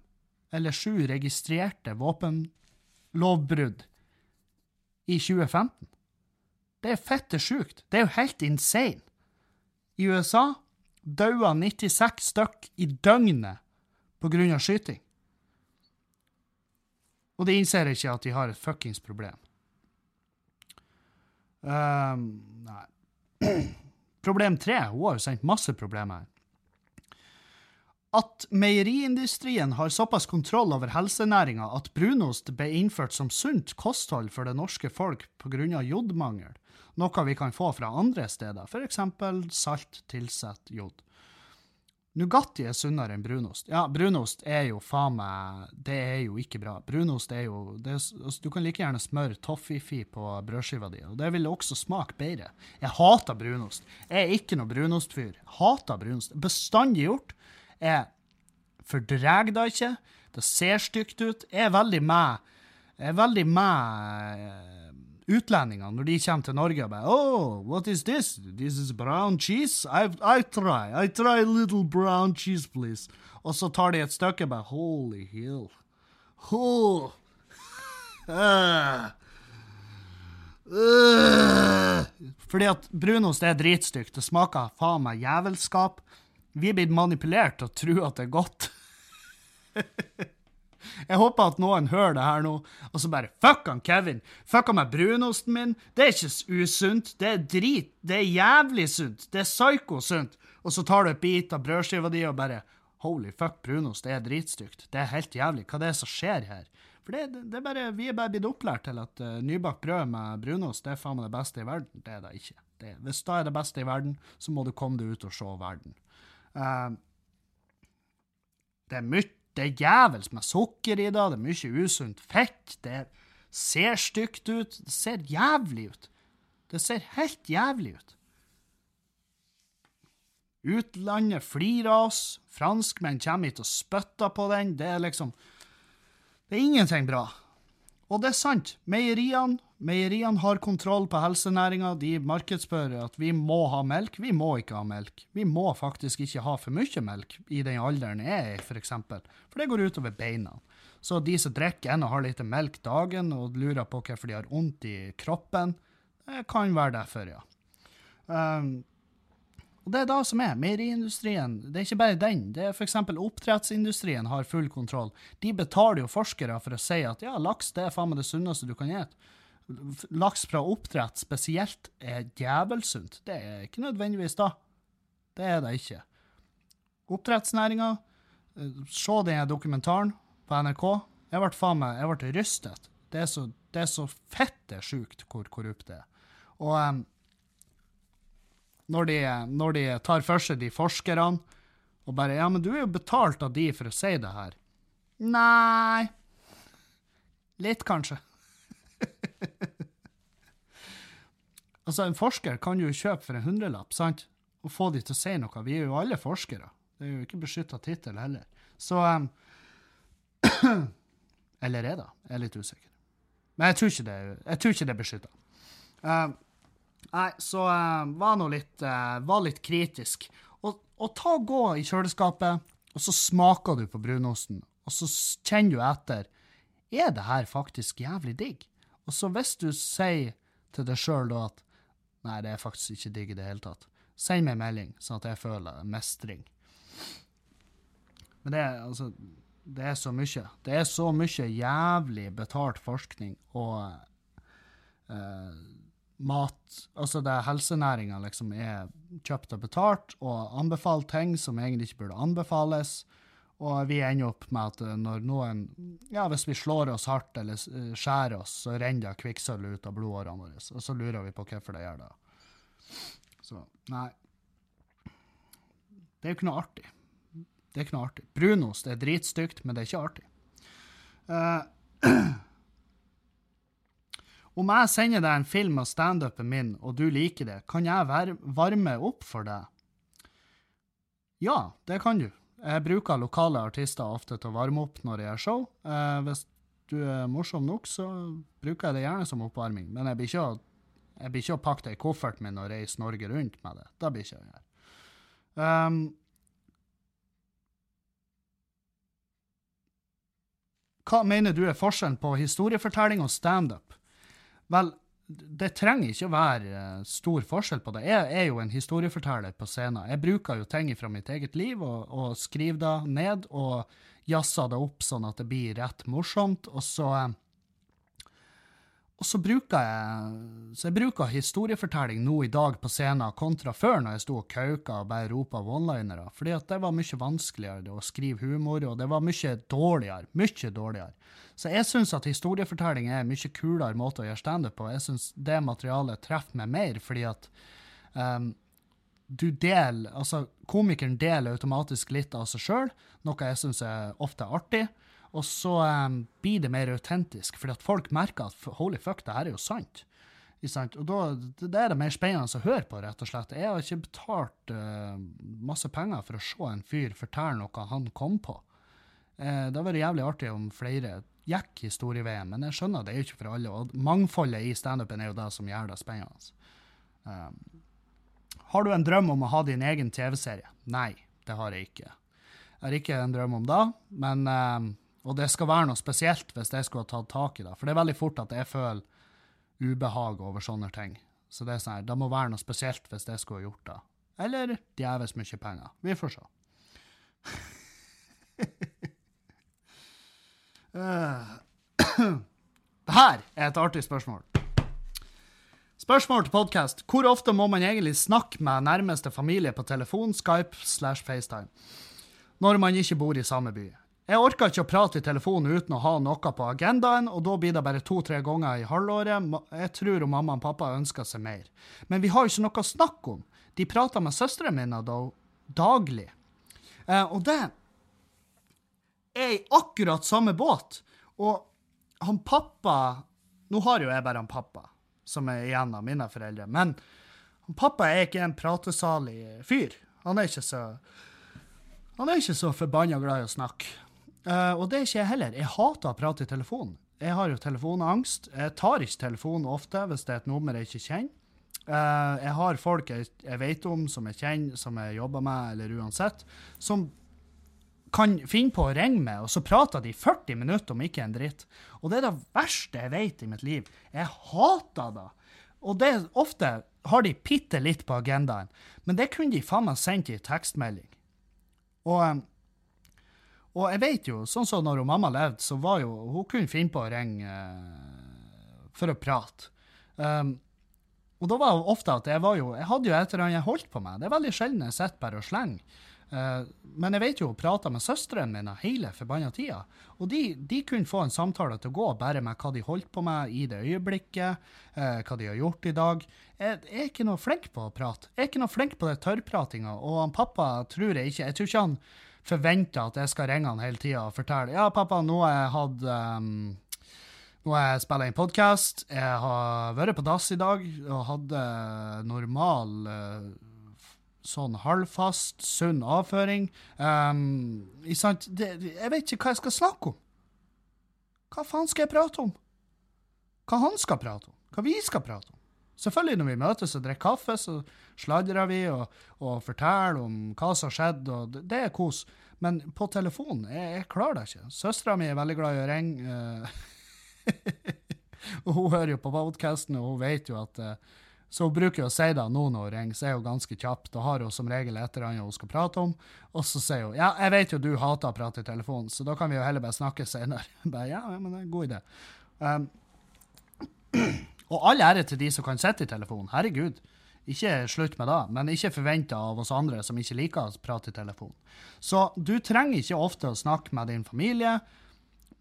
eller sju registrerte våpenlovbrudd i 2015. Det er fette sjukt. Det er jo helt insane. I USA daua 96 stykk i døgnet på grunn av skyting. Og de innser ikke at de har et fuckings problem. Um, nei. Problem tre. Hun har jo sendt masse problemer her. At meieriindustrien har såpass kontroll over helsenæringa at brunost ble innført som sunt kosthold for det norske folk pga. jodmangel, noe vi kan få fra andre steder, f.eks. salt tilsatt jod. Nugatti er sunnere enn brunost. Ja, brunost er jo faen meg Det er jo ikke bra. Brunost er jo er, altså, Du kan like gjerne smøre toffifi på brødskiva di, og det vil også smake bedre. Jeg hater brunost. Jeg er ikke noe brunostfyr. Hater brunost. Bestandig gjort. Jeg fordrar det ikke. Det ser stygt ut. Jeg er veldig med. Jeg er veldig med utlendingene når de kommer til Norge og bare Oh, what is this? This is brown cheese? I, I try. I try little brown cheese, please. Og så tar de et stykke og bare Holy hill. Oh. Uh. Uh. Fordi at brunost er dritstygt. Det smaker faen meg jævelskap. Vi er blitt manipulert til å tro at det er godt. Jeg håper at noen hører det her nå, og så bare Fuck han Kevin! Fuck han med brunosten min! Det er ikke usunt. Det er drit. Det er jævlig sunt. Det er psyko-sunt. Og så tar du et bit av brødskiva di og bare Holy fuck, brunost, det er dritstygt. Det er helt jævlig. Hva det er som skjer her? For det, det er bare, Vi er bare blitt opplært til at uh, nybakt brød med brunost det er faen meg det beste i verden. Det er det ikke. Det, hvis det er det beste i verden, så må du komme deg ut og se verden. Uh, det er mye det er jævels med sukker i det, det er mye usunt fett, det ser stygt ut. Det ser jævlig ut. Det ser helt jævlig ut. Utlandet flirer av oss. Franskmenn kommer hit og spytter på den. Det er liksom Det er ingenting bra. Og det er sant. Meieriene Meieriene har kontroll på helsenæringa. De markedsfører at vi må ha melk. Vi må ikke ha melk. Vi må faktisk ikke ha for mye melk i den alderen jeg er i, f.eks. For, det går utover beina. Så de som drikker en og har lite melk dagen og lurer på hvorfor de har vondt i kroppen, det kan være derfor, ja. Um, og Det er det som er. Meieriindustrien det er ikke bare den. det er F.eks. oppdrettsindustrien har full kontroll. De betaler jo forskere for å si at ja, laks det er faen meg det sunneste du kan spise laks fra oppdrett spesielt er djevelsunt. Det er ikke nødvendigvis da. Det er det ikke. Oppdrettsnæringa eh, Se den dokumentaren på NRK. Jeg ble faen meg jeg ble rystet. Det er så, det så fette sjukt hvor korrupt det er. Og um, når, de, når de tar for seg de forskerne og bare Ja, men du er jo betalt av de for å si det her. Nei Litt, kanskje. altså, en forsker kan jo kjøpe for en hundrelapp, sant? Og få de til å si noe. Vi er jo alle forskere. Det er jo ikke beskytta tittel heller. Så um, Eller er det? Jeg er litt usikker. Men jeg tror ikke det, er beskytta. Um, nei, så uh, var nå litt, uh, var litt kritisk. Og, og ta gå i kjøleskapet, og så smaker du på brunosten, og så kjenner du etter. Er det her faktisk jævlig digg? Og så hvis du sier til deg sjøl da at nei, det er faktisk ikke digg i det hele tatt, send meg melding, sånn at jeg føler mestring. Men det er altså Det er så mye. Det er så mye jævlig betalt forskning og eh, mat Altså, det helsenæringa liksom er kjøpt og betalt, og anbefaler ting som egentlig ikke burde anbefales. Og vi ender opp med at eh, når noen Ja, hvis vi slår oss hardt eller eh, skjærer oss, så renner det kvikksølv ut av blodårene våre. Og så lurer vi på hvorfor det gjør det. Så nei. Det er jo ikke noe artig. Det er ikke noe artig. Brunost er dritstygt, men det er ikke artig. Uh, om jeg sender deg en film av standupen min, og du liker det, kan jeg varme opp for deg? Ja, det kan du. Jeg bruker lokale artister ofte til å varme opp når jeg gjør show. Eh, hvis du er morsom nok, så bruker jeg det gjerne som oppvarming. Men jeg blir ikke å, jeg blir ikke å pakke det i kofferten min og reise Norge rundt med det. Det blir ikke å gjøre. Um, hva mener du er forskjellen på historiefortelling og standup? Vel, det trenger ikke å være eh, stor forskjell på det. Jeg er jo en historieforteller på scenen. Jeg bruker jo ting fra mitt eget liv og, og skriver det ned og jazzer det opp sånn at det blir rett morsomt. Og så, eh, og så bruker jeg så jeg bruker historiefortelling nå i dag på scenen kontra før, når jeg sto og kauka og bare ropa one-linere. Fordi at det var mye vanskeligere å skrive humor, og det var mye dårligere. Mye dårligere. Så jeg syns at historiefortelling er en mye kulere måte å gjøre standup på. Jeg syns det materialet treffer meg mer, fordi at um, du deler Altså, komikeren deler automatisk litt av seg sjøl, noe jeg syns er ofte artig. Og så um, blir det mer autentisk, fordi at folk merker at holy fuck, det her er jo sant. Og da, Det er det mer spennende å høre på, rett og slett. Jeg har ikke betalt uh, masse penger for å se en fyr fortelle noe han kom på. Uh, det har vært jævlig artig om flere gikk historieveien, men jeg skjønner det er jo ikke for alle. Og mangfoldet i standupen er jo det som gjør det spennende. Um, har du en drøm om å ha din egen TV-serie? Nei, det har jeg ikke. Jeg har ikke en drøm om det, men um, Og det skal være noe spesielt hvis jeg skulle ha tatt tak i det. For det er veldig fort at jeg føler ubehag over sånne ting. Så det er sånn, her, det må være noe spesielt hvis jeg skulle ha gjort det. Eller djevelsk mye penger. Vi får se. Det her er et artig spørsmål. Spørsmål til podkast. Hvor ofte må man egentlig snakke med nærmeste familie på telefon, Skype slash FaceTime når man ikke bor i samme by? Jeg orker ikke å prate i telefonen uten å ha noe på agendaen, og da blir det bare to-tre ganger i halvåret. Jeg tror mamma og pappa ønsker seg mer. Men vi har jo ikke noe å snakke om. De prater med søstrene mine da, daglig. Eh, og det er i akkurat samme båt. Og han pappa Nå har jo jeg bare han pappa, som er igjen av mine foreldre, men han pappa er ikke en pratesalig fyr. Han er ikke så Han så forbanna glad i å snakke. Uh, og det er ikke jeg heller. Jeg hater å prate i telefonen. Jeg har jo telefonangst. Jeg tar ikke telefonen ofte hvis det er et nummer jeg ikke kjenner. Uh, jeg har folk jeg, jeg, vet om, som jeg kjenner, som jeg jobber med, eller uansett, som kan finne på å ringe meg, og så prater de 40 minutter om ikke en dritt. Og det er det verste jeg vet i mitt liv. Jeg hater det. Og det ofte har de bitte litt på agendaen, men det kunne de faen meg sendt i tekstmelding. Og, eh, og jeg vet jo, sånn som når mamma levde, så var jo Hun kunne finne på å ringe uh, for å prate. Um, og da var det ofte at jeg var jo Jeg hadde jo et eller annet jeg holdt på med. Det er veldig sjelden jeg sitter bare og slenger. Uh, men jeg vet jo hun prata med søstrene mine hele forbanna tida. Og de, de, kunne få en samtale til å gå bare med hva de holdt på med i det øyeblikket, uh, hva de har gjort i dag. Jeg, jeg, er ikke noe flink på å prate. Jeg er ikke noe flink på det tørrpratinga. Og han pappa tror jeg ikke Jeg tror ikke han forventer at jeg skal ringe han hele tida og fortelle Ja, pappa, nå har jeg hatt um, nå har jeg spilt inn podkast. Jeg har vært på dass i dag og hadde normal uh, sånn halvfast, sunn avføring. Um, det, jeg vet ikke hva jeg skal snakke om. Hva faen skal jeg prate om? Hva han skal prate om? Hva vi skal prate om? Selvfølgelig, når vi møtes og drikker kaffe, så sladrer vi og, og forteller om hva som har skjedd, og det, er kos. Men på telefonen, jeg, jeg klarer det ikke. Søstera mi er veldig glad i å ringe. Uh, og hun hører jo på podkasten, og hun vet jo at uh, så hun bruker jo å si det nå når hun ringer, så er hun ganske kjapp. Da har hun som regel et eller annet hun skal prate om. Og så sier hun ja, jeg vet jo du hater å prate i telefonen, så da kan vi jo heller bare snakke senere. ja, men det er en god idé. Um, og all ære til de som kan sitte i telefonen. Herregud. Ikke slutt med det, men ikke forventa av oss andre som ikke liker å prate i telefon. Så du trenger ikke ofte å snakke med din familie,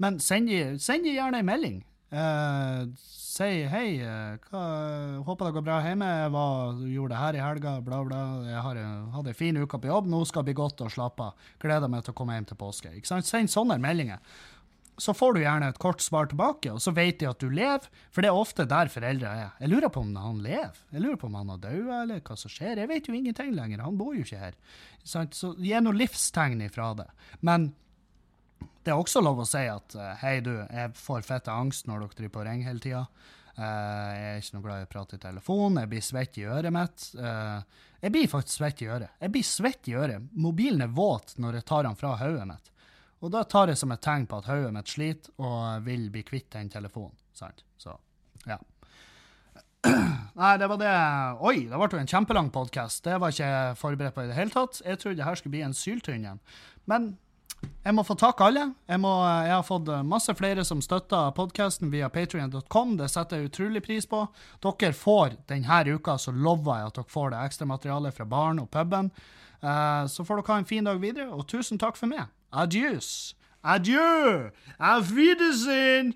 men send dem gjerne en melding. Uh, si hei, uh, hva, håper det går bra hjemme, jeg gjorde det her i helga, bla, bla. Jeg har, hadde en fin uke på jobb, nå skal det bli godt å slappe av. Gleder meg til å komme hjem til påske. Ikke sant? Send sånne meldinger. Så får du gjerne et kort svar tilbake, og så vet de at du lever, for det er ofte der foreldre er. Jeg lurer på om han lever, jeg lurer på om han har daua, eller hva som skjer. Jeg vet jo ingenting lenger, han bor jo ikke her. Så gi noe livstegn ifra det. Men det er også lov å si at uh, hei, du, jeg får fette angst når dere driver på ringer hele tida. Uh, jeg er ikke noe glad i å prate i telefon. Jeg blir svett i øret mitt. Uh, jeg blir faktisk svett i øret. Jeg blir svett i øret. Mobilen er våt når jeg tar den fra hodet mitt. Og da tar jeg som et tegn på at hodet mitt sliter og vil bli kvitt den telefonen. Sant? Så, ja. Nei, det var det Oi, det ble jo en kjempelang podkast. Det var ikke jeg forberedt på i det hele tatt. Jeg trodde det her skulle bli en syltynn en. Men jeg må få takke alle. Jeg, må, jeg, har fått masse flere som støtter podkasten via patrion.com. Det setter jeg utrolig pris på. Dere får denne uka, så lover jeg at dere får det ekstra materialet fra baren og puben. Uh, så får dere ha en fin dag videre, og tusen takk for meg. Adios. Adieu. Auf Wiedersehen.